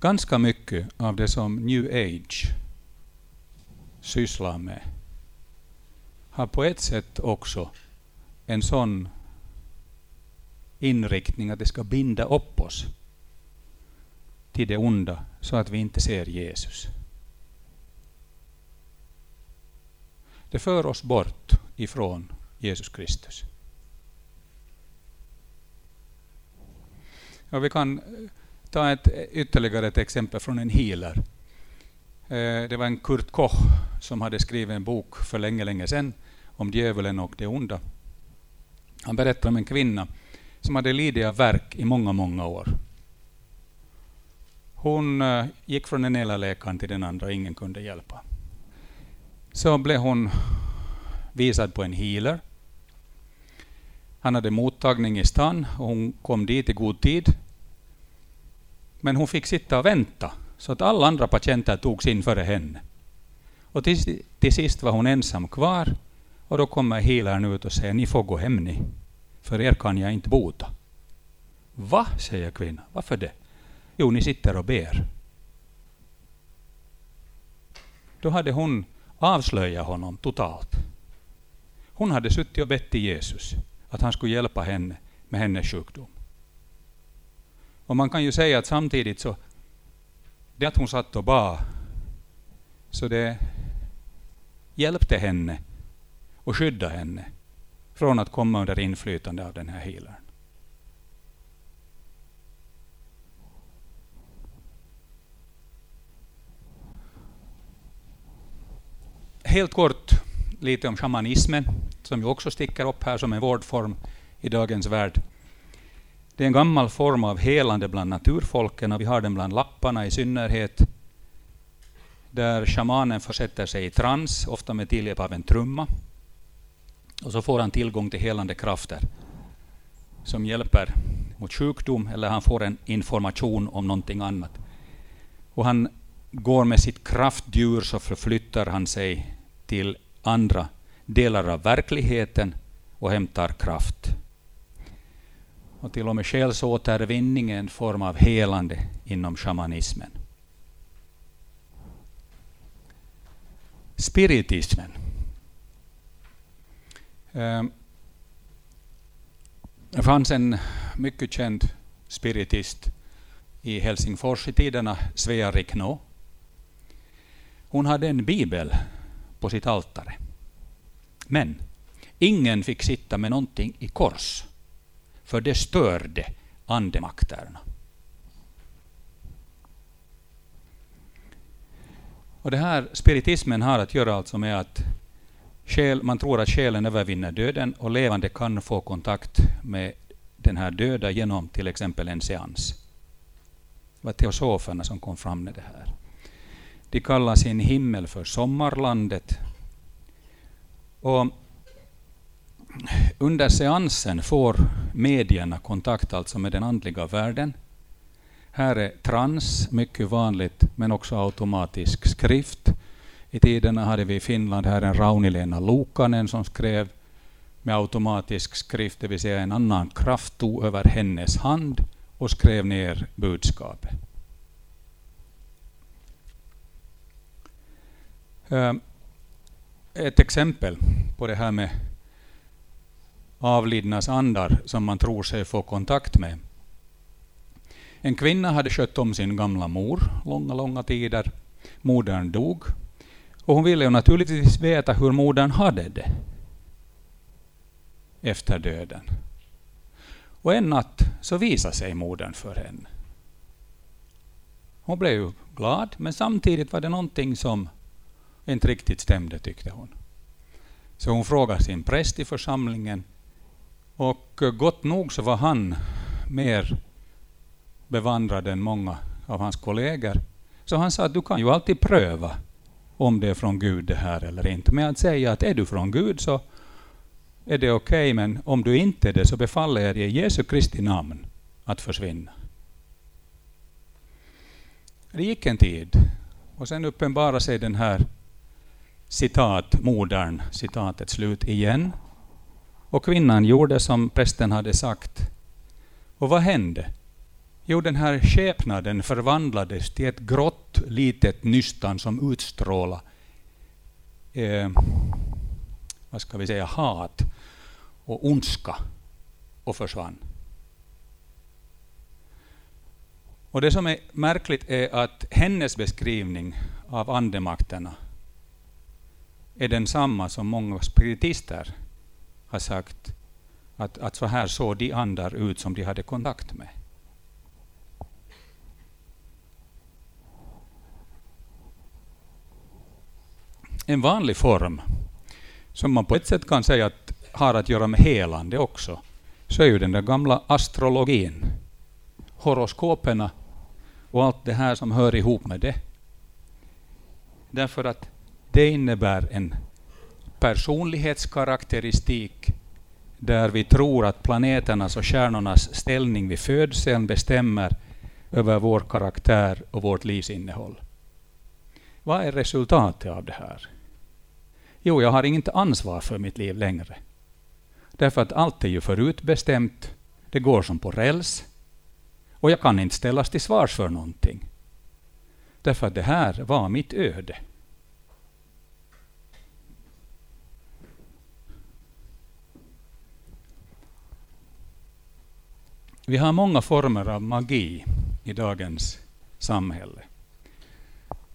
Ganska mycket av det som new age sysslar med har på ett sätt också en sån inriktning att det ska binda upp oss till det onda så att vi inte ser Jesus. Det för oss bort ifrån Jesus Kristus. Och vi kan ta ett, eh, ytterligare ett exempel från en healer. Eh, det var en Kurt Koch som hade skrivit en bok för länge, länge sedan om djävulen och det onda. Han berättar om en kvinna som hade lidit av verk i många, många år. Hon eh, gick från den ena läkaren till den andra ingen kunde hjälpa. Så blev hon visad på en healer. Han hade mottagning i stan och hon kom dit i god tid. Men hon fick sitta och vänta, så att alla andra patienter togs in före henne. Och till, till sist var hon ensam kvar och då kommer healern ut och säger ni får gå hem ni, för er kan jag inte bota. Va, säger kvinnan. Varför det? Jo, ni sitter och ber. Då hade hon avslöjat honom totalt. Hon hade suttit och bett till Jesus att han skulle hjälpa henne med hennes sjukdom. Och man kan ju säga att samtidigt så, det att hon satt och bad, så det hjälpte henne och skyddade henne från att komma under inflytande av den här healern. helt kort lite om shamanismen, som ju också sticker upp här som en vårdform i dagens värld. Det är en gammal form av helande bland naturfolken och vi har den bland lapparna i synnerhet. Där shamanen försätter sig i trans, ofta med tillhjälp av en trumma. Och så får han tillgång till helande krafter som hjälper mot sjukdom eller han får en information om någonting annat. Och han går med sitt kraftdjur så förflyttar han sig till andra delar av verkligheten och hämtar kraft. Och till och med själsåtervinning är en form av helande inom shamanismen. Spiritismen. Ehm, det fanns en mycket känd spiritist i Helsingfors i tiderna, Svea Riknå. Hon hade en bibel på sitt altare. Men ingen fick sitta med någonting i kors, för det störde andemakterna. Och det här spiritismen har att göra alltså med att själ, man tror att själen övervinner döden och levande kan få kontakt med den här döda genom till exempel en seans. Det var teosoferna som kom fram med det här. De kallar sin himmel för sommarlandet. Och under seansen får medierna kontakt alltså med den andliga världen. Här är trans mycket vanligt, men också automatisk skrift. I tiderna hade vi i Finland här en Raunilena Lukanen som skrev med automatisk skrift, det vill säga en annan kraft tog över hennes hand och skrev ner budskapet. Ehm, ett exempel på det här med avlidnas andar som man tror sig få kontakt med. En kvinna hade skött om sin gamla mor långa, långa tider. Modern dog. Och hon ville ju naturligtvis veta hur modern hade det efter döden. Och en natt så visade sig modern för henne. Hon blev ju glad, men samtidigt var det någonting som inte riktigt stämde, tyckte hon. Så hon frågade sin präst i församlingen och eh, gott nog så var han mer bevandrad än många av hans kollegor. Så han sa att du kan ju alltid pröva om det är från Gud det här eller inte. Men att säga att är du från Gud så är det okej, okay, men om du inte är det så befaller jag dig i Jesu Kristi namn att försvinna. Det gick en tid och sen uppenbarade sig den här citat, modern, citatet slut igen. Och kvinnan gjorde som prästen hade sagt. Och vad hände? Jo, den här skepnaden förvandlades till ett grått litet nystan som utstrålade eh, vad ska vi säga, hat och ondska och försvann. Och Det som är märkligt är att hennes beskrivning av andemakterna är densamma som många spiritister har sagt att, att så här såg de andar ut som de hade kontakt med. En vanlig form som man på ett sätt kan säga att har att göra med helande också, så är ju den där gamla astrologin. Horoskoperna och allt det här som hör ihop med det. Därför att det innebär en personlighetskaraktäristik där vi tror att planeternas och stjärnornas ställning vid födseln bestämmer över vår karaktär och vårt livsinnehåll. Vad är resultatet av det här? Jo, jag har inget ansvar för mitt liv längre. Därför att allt är ju förutbestämt, det går som på räls, och jag kan inte ställas till svars för någonting. Därför att det här var mitt öde. Vi har många former av magi i dagens samhälle.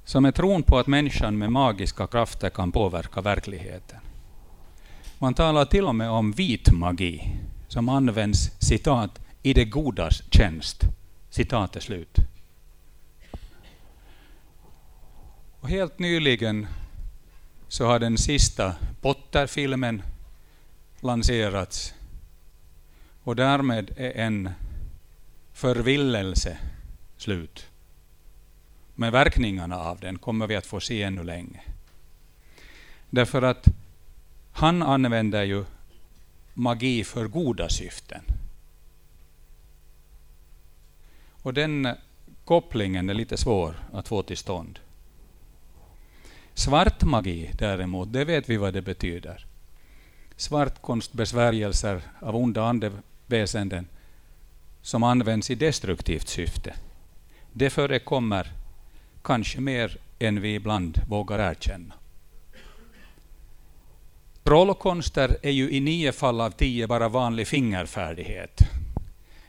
Som är tron på att människan med magiska krafter kan påverka verkligheten. Man talar till och med om vit magi, som används citat i det godas tjänst. Citat är slut. Och helt nyligen så har den sista Potter-filmen lanserats. Och därmed är en förvillelse slut. Men verkningarna av den kommer vi att få se ännu länge. Därför att han använder ju magi för goda syften. Och den kopplingen är lite svår att få till stånd. Svart magi däremot, det vet vi vad det betyder. Svartkonstbesvärjelser av onda väsenden som används i destruktivt syfte. Det förekommer kanske mer än vi ibland vågar erkänna. Trollkonster är ju i nio fall av tio bara vanlig fingerfärdighet.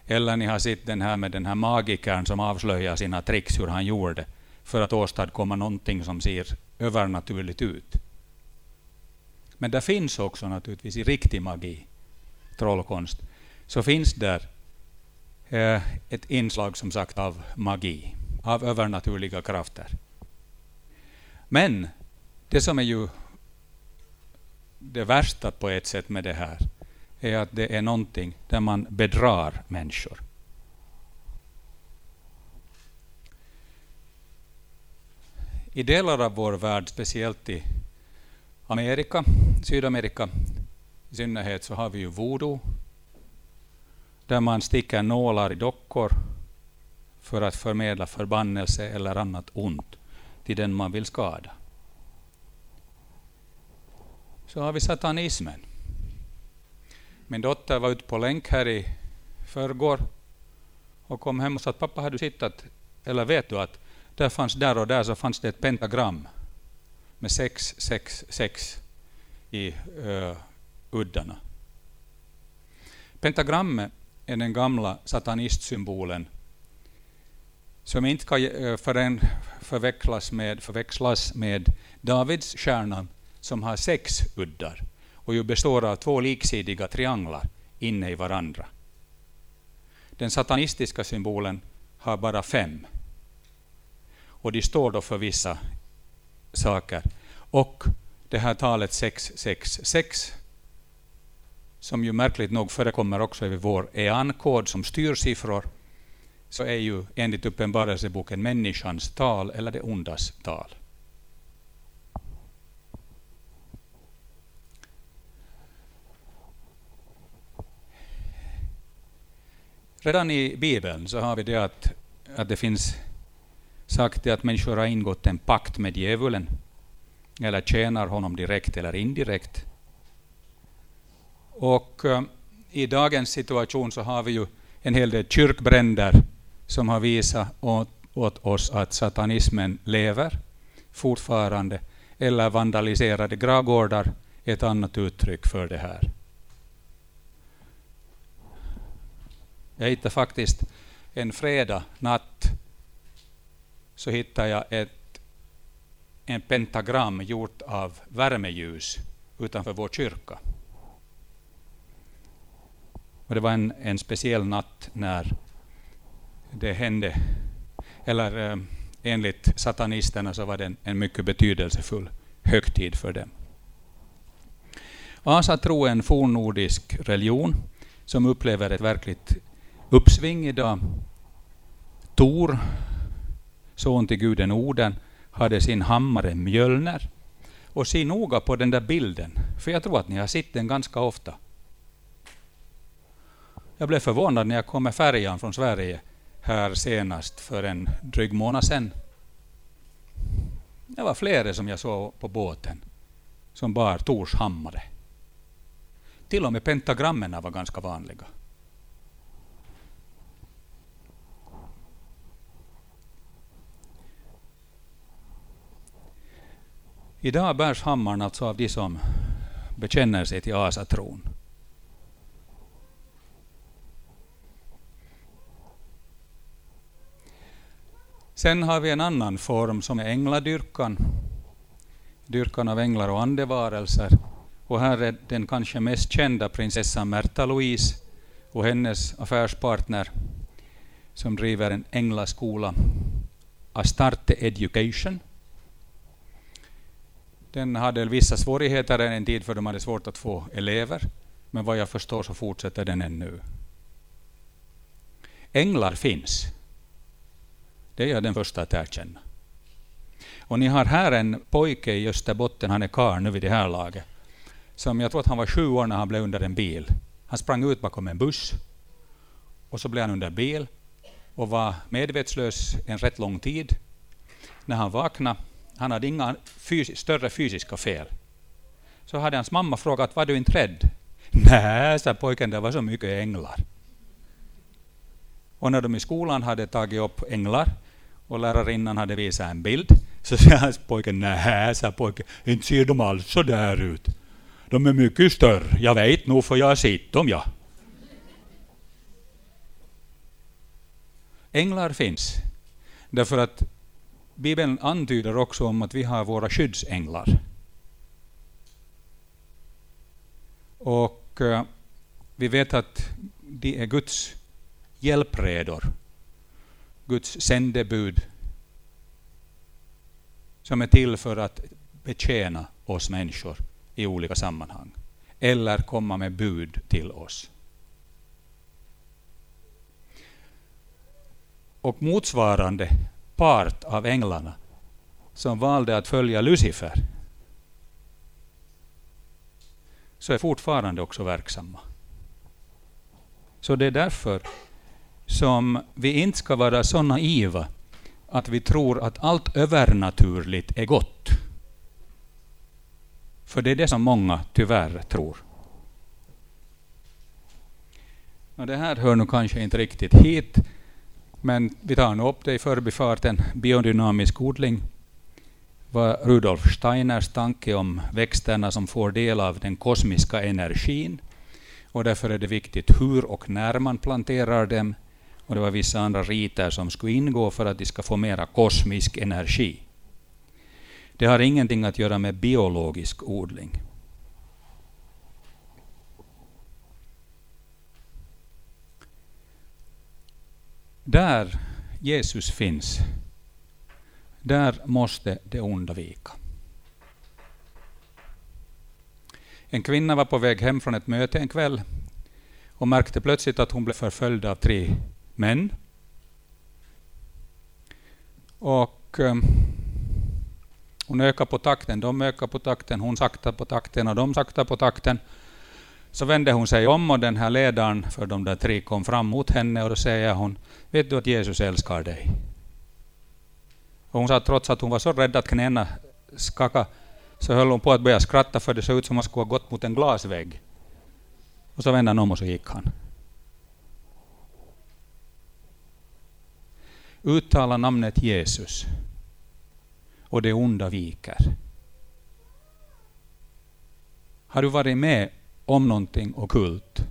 Eller ni har sett den här med den här magikern som avslöjar sina tricks, hur han gjorde för att åstadkomma någonting som ser övernaturligt ut. Men det finns också naturligtvis i riktig magi, trollkonst, så finns där eh, ett inslag som sagt av magi, av övernaturliga krafter. Men det som är ju det värsta på ett sätt med det här är att det är någonting där man bedrar människor. I delar av vår värld, speciellt i Amerika, Sydamerika i synnerhet, så har vi ju voodoo, där man sticker nålar i dockor för att förmedla förbannelse eller annat ont till den man vill skada. Så har vi satanismen. Min dotter var ute på länk här i förrgår och kom hem och sa att pappa, har du sett eller vet du att där fanns där och där så fanns det ett pentagram med sex, sex, sex i uh, uddarna. Pentagrammet är den gamla satanistsymbolen som inte kan eh, förrän förväxlas med, förväxlas med Davids stjärna som har sex uddar och ju består av två liksidiga trianglar inne i varandra. Den satanistiska symbolen har bara fem. Och de står då för vissa saker. Och det här talet 666, som ju märkligt nog förekommer också i vår EAN-kod som styrsiffror, så är ju enligt Uppenbarelseboken människans tal eller det ondas tal. Redan i Bibeln så har vi det att, att det finns sagt att människor har ingått en pakt med djävulen, eller tjänar honom direkt eller indirekt. Och eh, i dagens situation så har vi ju en hel del kyrkbränder som har visat åt, åt oss att satanismen lever fortfarande, eller vandaliserade gravgårdar ett annat uttryck för det här. Jag hittade faktiskt en fredag natt så hittade jag ett en pentagram gjort av värmeljus utanför vår kyrka. Och det var en, en speciell natt när det hände, eller eh, enligt satanisterna så var det en, en mycket betydelsefull högtid för dem. Asatro är en fornnordisk religion som upplever ett verkligt uppsving idag. Tor, son till guden Oden, hade sin hammare Mjölner. Och se noga på den där bilden, för jag tror att ni har sett den ganska ofta. Jag blev förvånad när jag kom med färjan från Sverige här senast för en dryg månad sedan. Det var flera som jag såg på båten som bar Tors hammare. Till och med pentagrammen var ganska vanliga. Idag bärs hammaren alltså av de som bekänner sig till asatron. Sen har vi en annan form som är ängladyrkan. Dyrkan av änglar och andevarelser. Och här är den kanske mest kända prinsessan Märta Louise och hennes affärspartner som driver en änglaskola, Astarte Education den hade vissa svårigheter en tid för de hade svårt att få elever. Men vad jag förstår så fortsätter den ännu. Änglar finns. Det är jag den första att erkänna. Och ni har här en pojke i Österbotten, han är karl nu vid det här laget, som jag tror att han var sju år när han blev under en bil. Han sprang ut bakom en buss och så blev han under bil och var medvetslös en rätt lång tid. När han vaknade, han hade inga fys större fysiska fel, så hade hans mamma frågat, var du inte rädd? Nej, sa pojken, det var så mycket änglar. Och när de i skolan hade tagit upp änglar och lärarinnan hade visat en bild, så sa pojken, nej, sa pojken, inte ser de alls så där ut. De är mycket större, jag vet nog för jag har sett dem, ja. Änglar finns, därför att Bibeln antyder också om att vi har våra skyddsänglar. Och eh, vi vet att de är Guds hjälpredor, Guds sändebud, som är till för att betjäna oss människor i olika sammanhang, eller komma med bud till oss. Och motsvarande part av änglarna som valde att följa Lucifer, så är fortfarande också verksamma. Så det är därför som vi inte ska vara så naiva att vi tror att allt övernaturligt är gott. För det är det som många tyvärr tror. Och det här hör nu kanske inte riktigt hit, men vi tar nu upp det i förbifarten. Biodynamisk odling var Rudolf Steiners tanke om växterna som får del av den kosmiska energin. Och därför är det viktigt hur och när man planterar dem. Och det var vissa andra riter som skulle ingå för att de ska få mera kosmisk energi. Det har ingenting att göra med biologisk odling. Där Jesus finns, där måste det onda vika. En kvinna var på väg hem från ett möte en kväll och märkte plötsligt att hon blev förföljd av tre män. Och um, hon ökar på takten, de ökar på takten, hon saktar på takten och de saktar på takten. Så vände hon sig om och den här ledaren för de där tre kom fram mot henne och då säger hon, vet du att Jesus älskar dig? Och hon sa att trots att hon var så rädd att knäna skakade, så höll hon på att börja skratta för det såg ut som att han skulle ha gått mot en glasvägg. Och så vände han om och så gick han. Uttala namnet Jesus och det onda viker. Har du varit med om någonting okult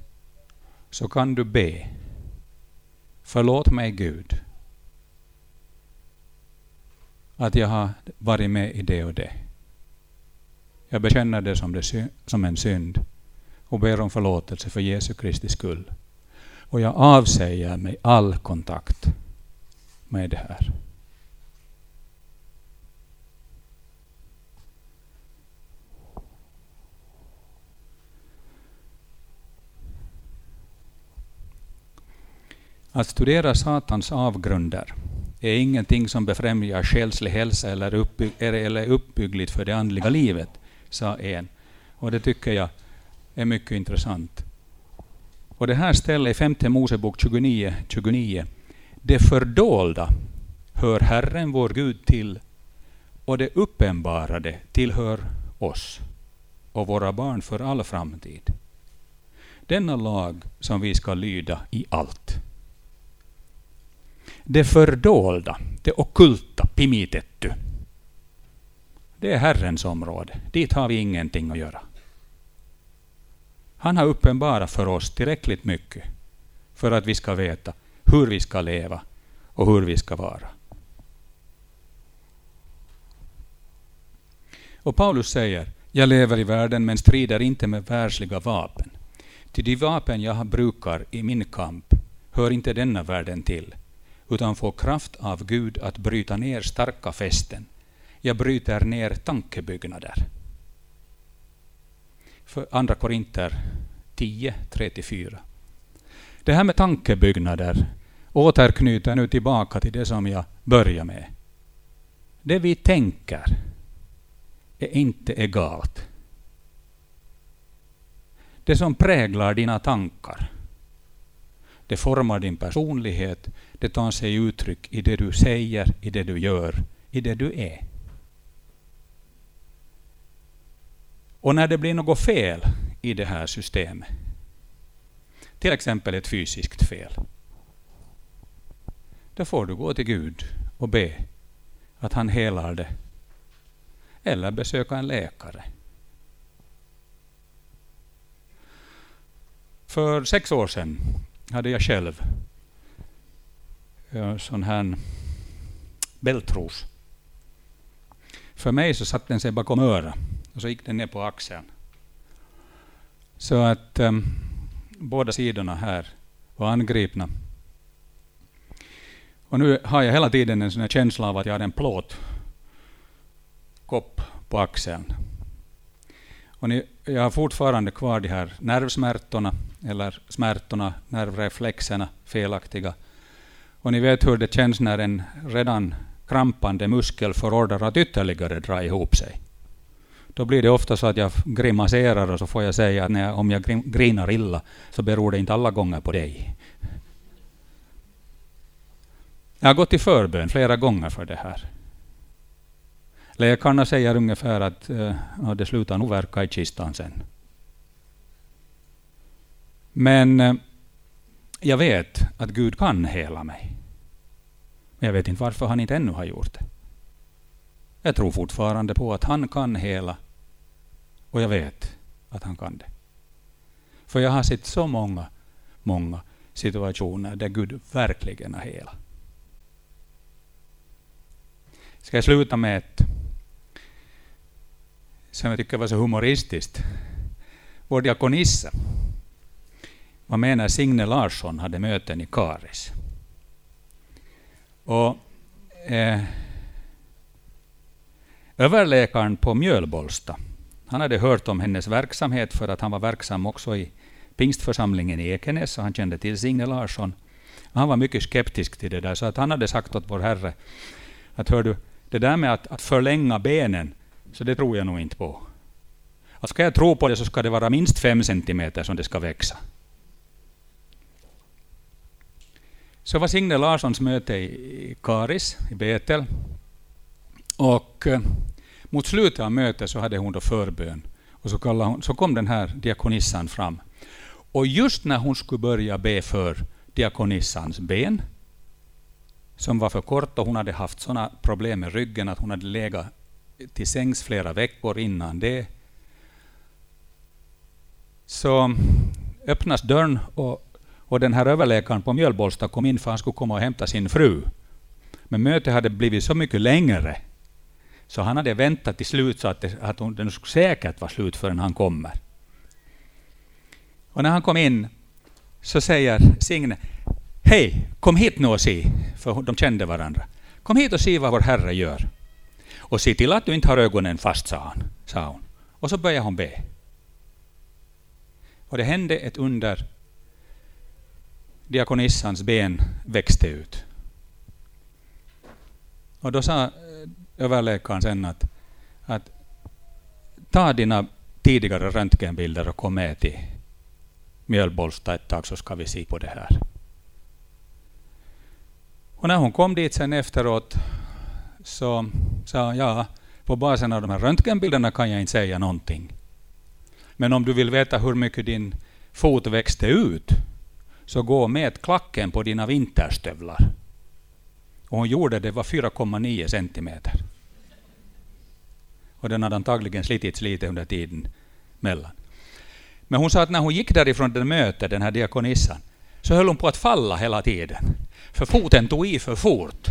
så kan du be. Förlåt mig Gud att jag har varit med i det och det. Jag bekänner det som, det som en synd och ber om förlåtelse för Jesu Kristi skull. Och jag avsäger mig all kontakt med det här. Att studera Satans avgrunder är ingenting som befrämjar själslig hälsa eller, uppbygg eller uppbyggligt för det andliga livet, sa en. Och det tycker jag är mycket intressant. Och det här stället i femte Mosebok 29, 29. Det fördolda hör Herren vår Gud till och det uppenbarade tillhör oss och våra barn för all framtid. Denna lag som vi ska lyda i allt det fördolda, det okulta, Pimitettu, Det är Herrens område. Dit har vi ingenting att göra. Han har uppenbarat för oss tillräckligt mycket för att vi ska veta hur vi ska leva och hur vi ska vara. Och Paulus säger, jag lever i världen men strider inte med världsliga vapen. Till de vapen jag brukar i min kamp hör inte denna världen till, utan får kraft av Gud att bryta ner starka fästen. Jag bryter ner tankebyggnader. För andra Korinter 10, 3-4. Det här med tankebyggnader återknyter nu tillbaka till det som jag började med. Det vi tänker är inte egalt. Det som präglar dina tankar, det formar din personlighet, det tar sig uttryck i det du säger, i det du gör, i det du är. Och när det blir något fel i det här systemet, till exempel ett fysiskt fel, då får du gå till Gud och be att han helar det. Eller besöka en läkare. För sex år sedan hade jag själv eh, sån här bältros. För mig så satt den sig bakom örat och så gick den ner på axeln. Så att um, båda sidorna här var angripna. Och nu har jag hela tiden en sån känsla av att jag har en plåt kopp på axeln. Och ni, jag har fortfarande kvar de här nervsmärtorna, eller smärtorna, nervreflexerna, felaktiga. Och ni vet hur det känns när en redan krampande muskel får order att ytterligare dra ihop sig. Då blir det ofta så att jag grimaserar och så får jag säga att när, om jag grinar illa så beror det inte alla gånger på dig. Jag har gått i förbön flera gånger för det här. Läkarna säger ungefär att eh, ja, det slutar nog verka i kistan sen. Men eh, jag vet att Gud kan hela mig. Men jag vet inte varför han inte ännu har gjort det. Jag tror fortfarande på att han kan hela. Och jag vet att han kan det. För jag har sett så många, många situationer där Gud verkligen har helat. Ska jag sluta med ett som jag tycker var så humoristiskt. Vår diakonissa var med när Signe Larsson hade möten i Karis. Och, eh, överläkaren på Mjölbolsta, han hade hört om hennes verksamhet för att han var verksam också i pingstförsamlingen i Ekenäs, och han kände till Signe Larsson. Han var mycket skeptisk till det där, så att han hade sagt åt vår Herre att hör du, det där med att, att förlänga benen, så det tror jag nog inte på. Att ska jag tro på det så ska det vara minst fem centimeter som det ska växa. Så var Signe Larssons möte i Karis, i Betel. Och eh, mot slutet av mötet så hade hon då förbön. Och så, hon, så kom den här diakonissan fram. Och just när hon skulle börja be för diakonissans ben, som var för kort och hon hade haft sådana problem med ryggen att hon hade legat till sängs flera veckor innan det, så öppnas dörren och och den här överläkaren på Mjölbolsta kom in för han skulle komma och hämta sin fru. Men mötet hade blivit så mycket längre så han hade väntat till slut så att, det, att den skulle säkert var slut förrän han kommer. Och när han kom in så säger Signe Hej, kom hit nu och se, för de kände varandra. Kom hit och se vad vår Herre gör. Och se till att du inte har ögonen fast, sa, han, sa hon. Och så började hon be. Och det hände ett under diakonissans ben växte ut. Och då sa eh, överläkaren sen att, att ta dina tidigare röntgenbilder och kom med till Mjölbolsta ett tag så ska vi se på det här. Och när hon kom dit sen efteråt så sa hon, på basen av de här röntgenbilderna kan jag inte säga någonting. Men om du vill veta hur mycket din fot växte ut så gå och mät klacken på dina vinterstövlar. Och hon gjorde det, var 4,9 centimeter. Och den hade antagligen slitits lite under tiden mellan. Men hon sa att när hon gick därifrån det mötet, den här diakonissan, så höll hon på att falla hela tiden. För foten tog i för fort.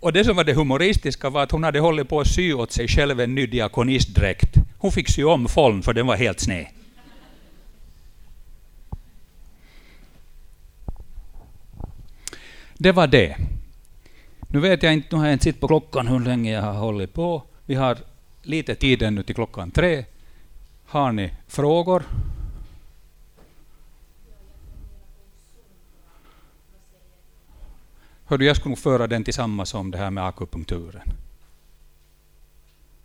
Och det som var det humoristiska var att hon hade hållit på att sy åt sig själv en ny diakonistdräkt. Hon fick sy om follen för den var helt sned. Det var det. Nu vet jag inte, nu har jag inte sett på klockan hur länge jag har hållit på. Vi har lite tid ännu till klockan tre. Har ni frågor? Hördu, jag skulle nog föra den tillsammans som det här med akupunkturen.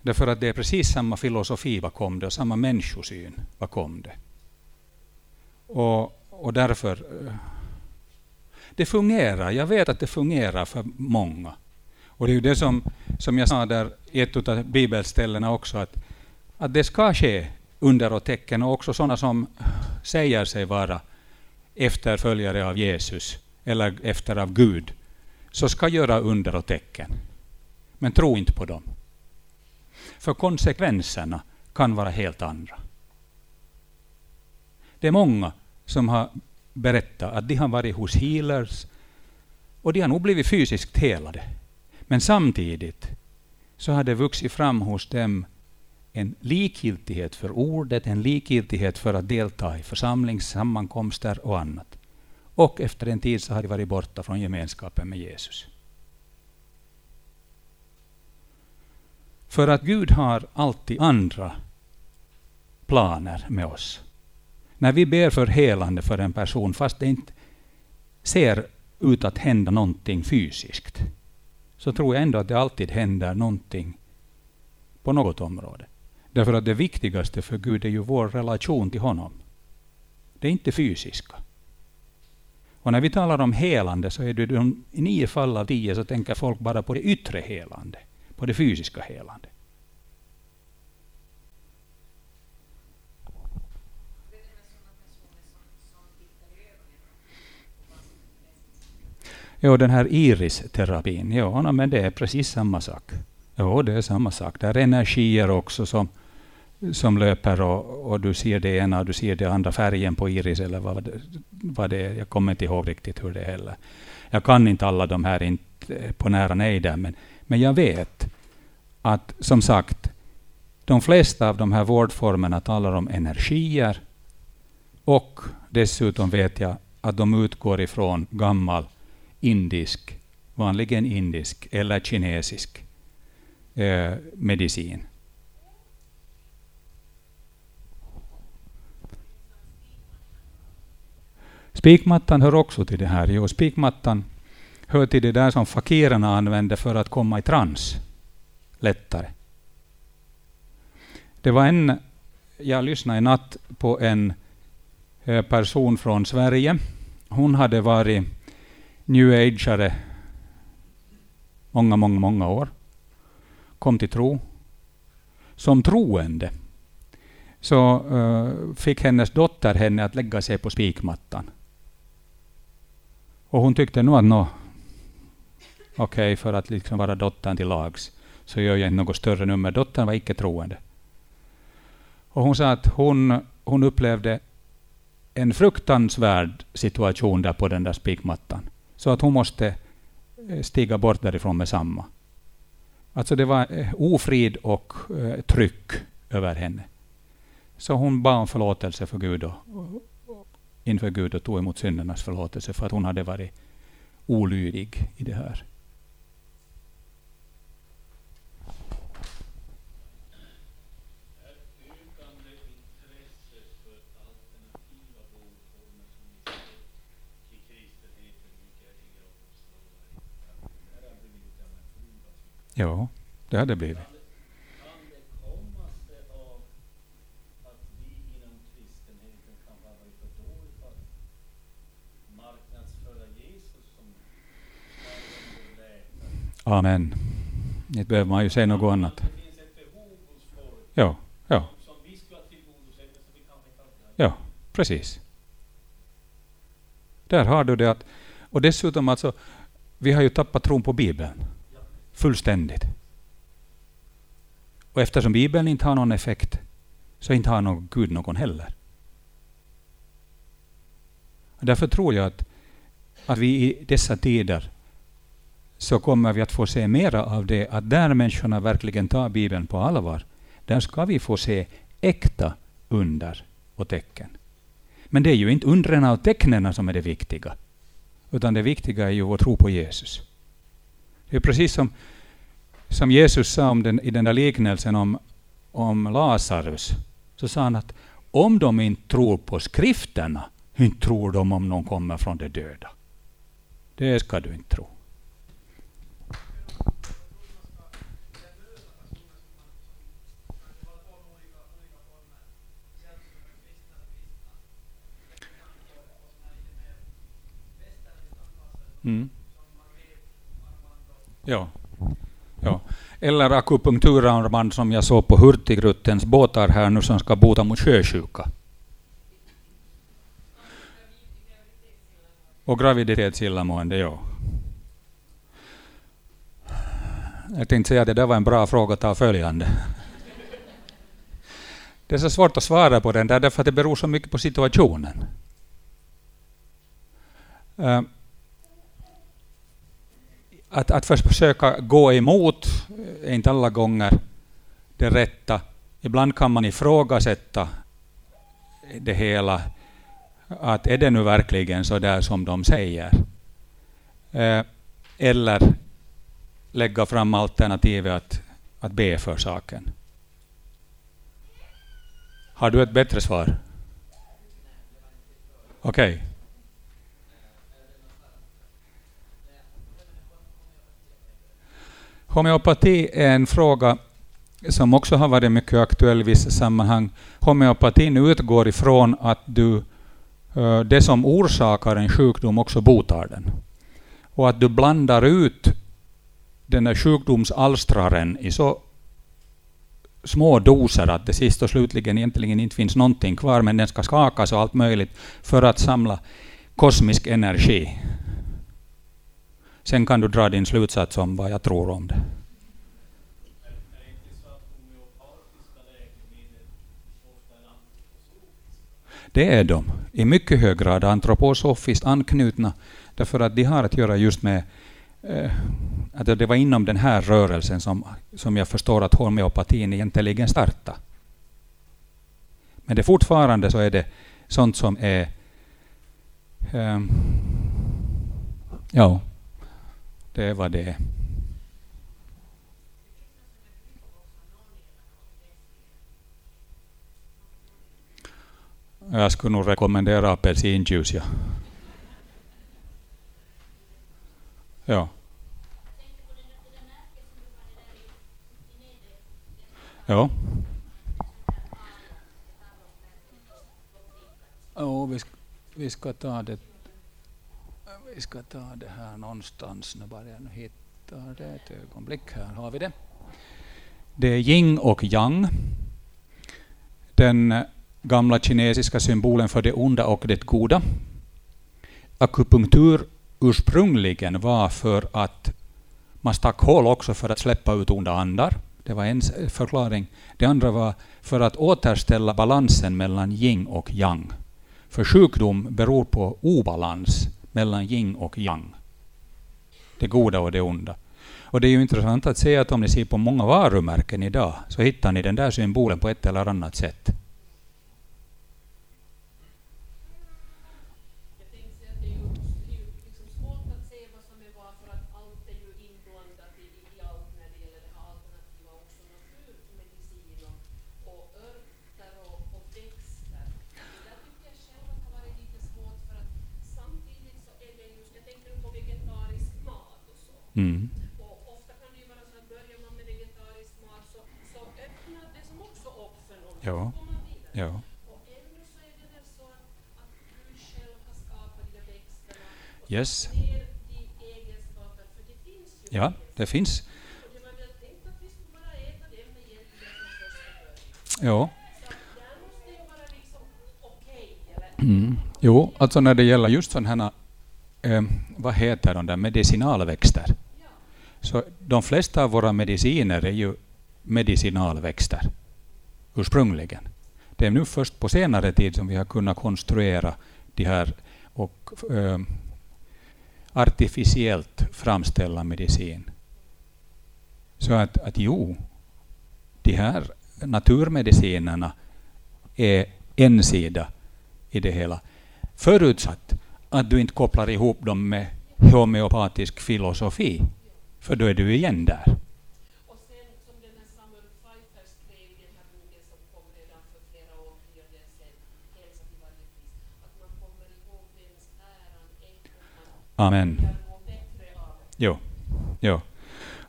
Därför att det är precis samma filosofi bakom det och samma människosyn bakom det. Och, och därför... Eh, det fungerar. Jag vet att det fungerar för många. Och det är ju det som, som jag sa där i ett av bibelställena också, att, att det ska ske under och tecken, och också sådana som säger sig vara efterföljare av Jesus, eller efter av Gud, så ska göra under och tecken. Men tro inte på dem. För konsekvenserna kan vara helt andra. Det är många som har berättat att de har varit hos healers och de har nog blivit fysiskt helade. Men samtidigt så har det vuxit fram hos dem en likgiltighet för ordet, en likgiltighet för att delta i församlingssammankomster och annat. Och efter en tid så har de varit borta från gemenskapen med Jesus. För att Gud har alltid andra planer med oss. När vi ber för helande för en person, fast det inte ser ut att hända någonting fysiskt, så tror jag ändå att det alltid händer någonting på något område. Därför att det viktigaste för Gud är ju vår relation till honom. Det är inte fysiska. Och när vi talar om helande så är det de, i nio fall av tio så tänker folk bara på det yttre helande, på det fysiska helande. Ja, den här iristerapin, ja, men det är precis samma sak. Ja, det är samma sak. Det är energier också som, som löper och, och, du ser det ena och du ser det andra, färgen på iris eller vad vad det är. Jag kommer inte ihåg riktigt hur det är heller. Jag kan inte alla de här inte på nära nejder, men, men jag vet att som sagt, de flesta av de här vårdformerna talar om energier och dessutom vet jag att de utgår ifrån gammal indisk, vanligen indisk eller kinesisk eh, medicin. Spikmattan hör också till det här. Jo, spikmattan hör till det där som fakirerna använde för att komma i trans lättare. Det var en, jag lyssnade i natt på en eh, person från Sverige. Hon hade varit new ageare många, många, många år. Kom till tro. Som troende så uh, fick hennes dotter henne att lägga sig på spikmattan. Och hon tyckte nog att nå, okej, okay, för att liksom vara dottern till lags så gör jag inte något större nummer. Dottern var icke troende. Och hon sa att hon, hon upplevde en fruktansvärd situation där på den där spikmattan. Så att hon måste eh, stiga bort därifrån med samma. Alltså det var eh, ofrid och eh, tryck över henne. Så hon bad om förlåtelse för Gud och, inför Gud och tog emot syndernas förlåtelse för att hon hade varit olydig i det här. Ja, det hade blivit. Amen. Inte behöver man ju säga något annat. Ja, ja. Ja, precis. Där har du det att, och dessutom alltså, vi har ju tappat tron på Bibeln. Fullständigt. Och eftersom Bibeln inte har någon effekt, så inte har någon Gud någon heller. Därför tror jag att, att vi i dessa tider så kommer vi att få se mera av det, att där människorna verkligen tar Bibeln på allvar, där ska vi få se äkta under och tecken. Men det är ju inte undren och tecknen som är det viktiga, utan det viktiga är ju vår tro på Jesus. Det är precis som, som Jesus sa om den, i den där liknelsen om, om Lazarus. Så sa han att om de inte tror på skrifterna, inte tror de om någon kommer från de döda. Det ska du inte tro. Mm. Ja. ja. Eller akupunkturarmband som jag såg på Hurtigruttens båtar här nu som ska bota mot sjösjuka. Och graviditetsillamående, ja. Jag tänkte säga att det där var en bra fråga att ta följande. Det är så svårt att svara på den där därför att det beror så mycket på situationen. Eh, att, att, först försöka gå emot är inte alla gånger det rätta. Ibland kan man ifrågasätta det hela. Att är det nu verkligen så där som de säger? Eh, eller lägga fram alternativet att, att be för saken. Har du ett bättre svar? Okej. Okay. Homeopati är en fråga som också har varit mycket aktuell i vissa sammanhang. Homeopatin utgår ifrån att du, det som orsakar en sjukdom också botar den. Och att du blandar ut den där sjukdomsalstraren i så små doser att det sist och slutligen egentligen inte finns någonting kvar, men den ska skakas och allt möjligt för att samla kosmisk energi. Sen kan du dra din slutsats om vad jag tror om det. Det är de, i mycket hög grad antroposofiskt anknutna, därför att de har att göra just med eh, att det var inom den här rörelsen som, som jag förstår att homeopatin egentligen startade. Men det fortfarande så är det sånt som är... Eh, ja, det vad det. Jag skulle nog rekommendera apelsinjuice. Ja. ja. Ja. Oh, vi, ska, vi ska ta det vi ska ta det här någonstans. Nu bara jag hittar det ett ögonblick. Här har vi det. Det är yin och yang. Den gamla kinesiska symbolen för det onda och det goda. Akupunktur ursprungligen var för att man stack hål också för att släppa ut onda andar. Det var en förklaring. Det andra var för att återställa balansen mellan yin och yang. För sjukdom beror på obalans mellan yin och yang. Det goda och det onda. Och det är ju intressant att se att om ni ser på många varumärken idag så hittar ni den där symbolen på ett eller annat sätt. Mm. Och ofta kan det ju vara så att börjar man med vegetarisk mat så, så öppnar det som också upp för något. Ja. ja. Och ännu så är det väl så att, att du själv har skapat de växterna och yes. ner de egenskaper, för det finns ju Ja, det finns. Och det var väl tänkt att vi skulle bara äta dem egentligen från första början. Ja. Liksom mm. Jo, alltså när det gäller just sådana här, eh, vad heter de där, medicinalväxter, så de flesta av våra mediciner är ju medicinalväxter ursprungligen. Det är nu först på senare tid som vi har kunnat konstruera de här och äh, artificiellt framställa medicin. Så att, att jo, de här naturmedicinerna är en sida i det hela. Förutsatt att du inte kopplar ihop dem med homeopatisk filosofi. För då är du igen där. Amen. Jo. jo.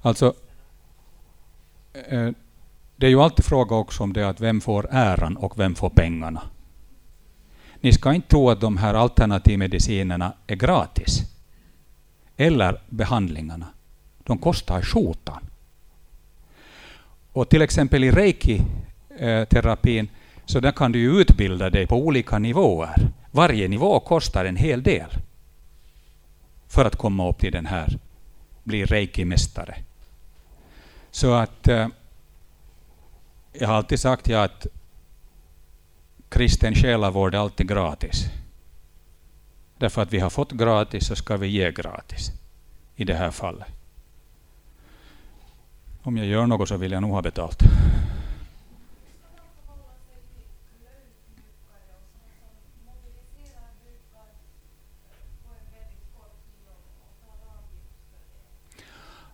Alltså, eh, det är ju alltid fråga också om det att vem får äran och vem får pengarna. Ni ska inte tro att de här alternativmedicinerna är gratis. eller behandlingarna, de kostar skjortan. Och till exempel i reiki-terapin så där kan du utbilda dig på olika nivåer. Varje nivå kostar en hel del för att komma upp till den här, bli reiki-mästare. Så att eh, jag har alltid sagt ja, att kristen själavård är alltid gratis. Därför att vi har fått gratis så ska vi ge gratis i det här fallet. Om jag gör något så vill jag nog ha betalt.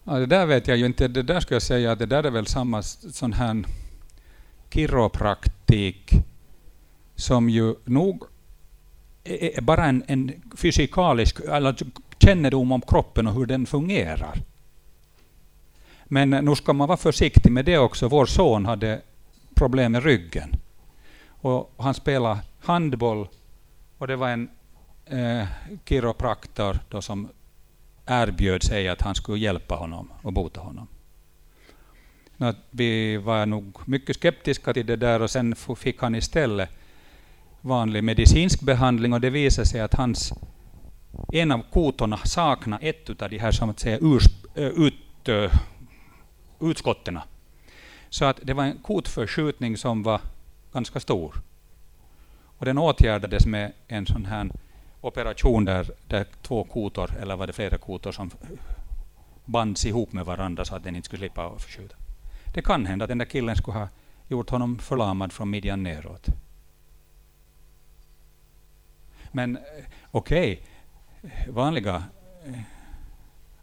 Ja, det där vet jag ju inte. Det där skulle jag säga att det där är väl samma sån här kiropraktik som ju nog är bara en, en fysikalisk eller kännedom om kroppen och hur den fungerar. Men nu ska man vara försiktig med det också. Vår son hade problem med ryggen. Och han spelade handboll och det var en eh, kiropraktor då som erbjöd sig att han skulle hjälpa honom och bota honom. Att vi var nog mycket skeptiska till det där och sen fick han istället vanlig medicinsk behandling och det visade sig att hans, en av kotorna saknade ett av de här som att säga, urs, eh, ut, utskotten. Så att det var en kotförskjutning som var ganska stor. Och den åtgärdades med en sån här operation där, där två kotor, eller var det flera kotor, som bands ihop med varandra så att den inte skulle slippa att förskjuta. Det kan hända att den där killen skulle ha gjort honom förlamad från midjan neråt. Men eh, okej, okay, vanliga eh,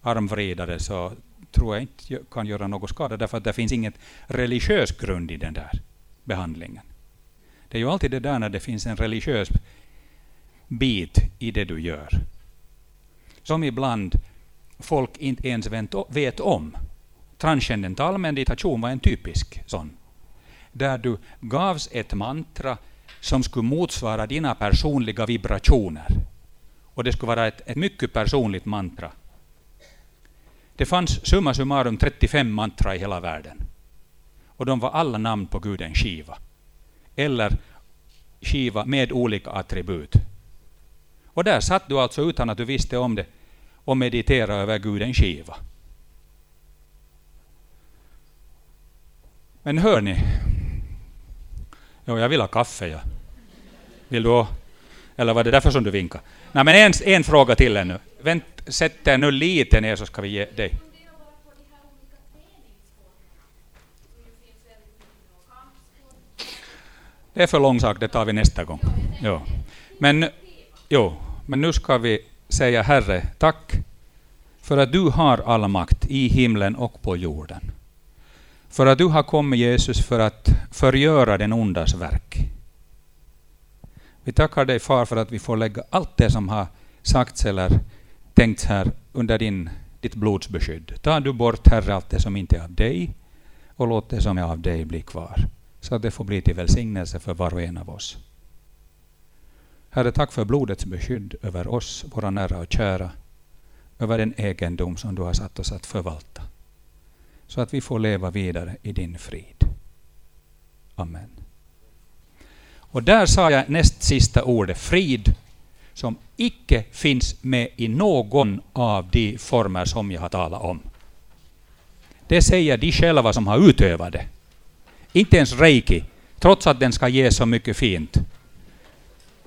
armvridare så tror jag inte kan göra någon skada, därför att det finns inget religiös grund i den där behandlingen. Det är ju alltid det där när det finns en religiös bit i det du gör. Som ibland folk inte ens vet om. Transcendental meditation var en typisk sån. Där du gavs ett mantra som skulle motsvara dina personliga vibrationer. Och det skulle vara ett, ett mycket personligt mantra. Det fanns summa summarum 35 mantra i hela världen. Och de var alla namn på guden Shiva. Eller Shiva med olika attribut. Och där satt du alltså utan att du visste om det och mediterade över guden Shiva. Men hör ni? Jo, jag vill ha kaffe. Ja. Vill du Eller var det därför som du vinkade? Nej, men en, en fråga till ännu. Vänt, sätt dig nu lite ner så ska vi ge dig. Det är för lång sak, det tar vi nästa gång. Jo. Men, jo, men nu ska vi säga Herre, tack för att du har all makt i himlen och på jorden. För att du har kommit Jesus för att förgöra den ondas verk. Vi tackar dig far för att vi får lägga allt det som har sagts eller tänkts här under din, ditt blods beskydd. Ta du bort Herre allt det som inte är av dig och låt det som är av dig bli kvar. Så att det får bli till välsignelse för var och en av oss. Herre, tack för blodets beskydd över oss, våra nära och kära, över den egendom som du har satt oss att förvalta. Så att vi får leva vidare i din frid. Amen. Och där sa jag näst sista ordet, frid, som icke finns med i någon av de former som jag har talat om. Det säger de själva som har utövat det. Inte ens reiki, trots att den ska ge så mycket fint,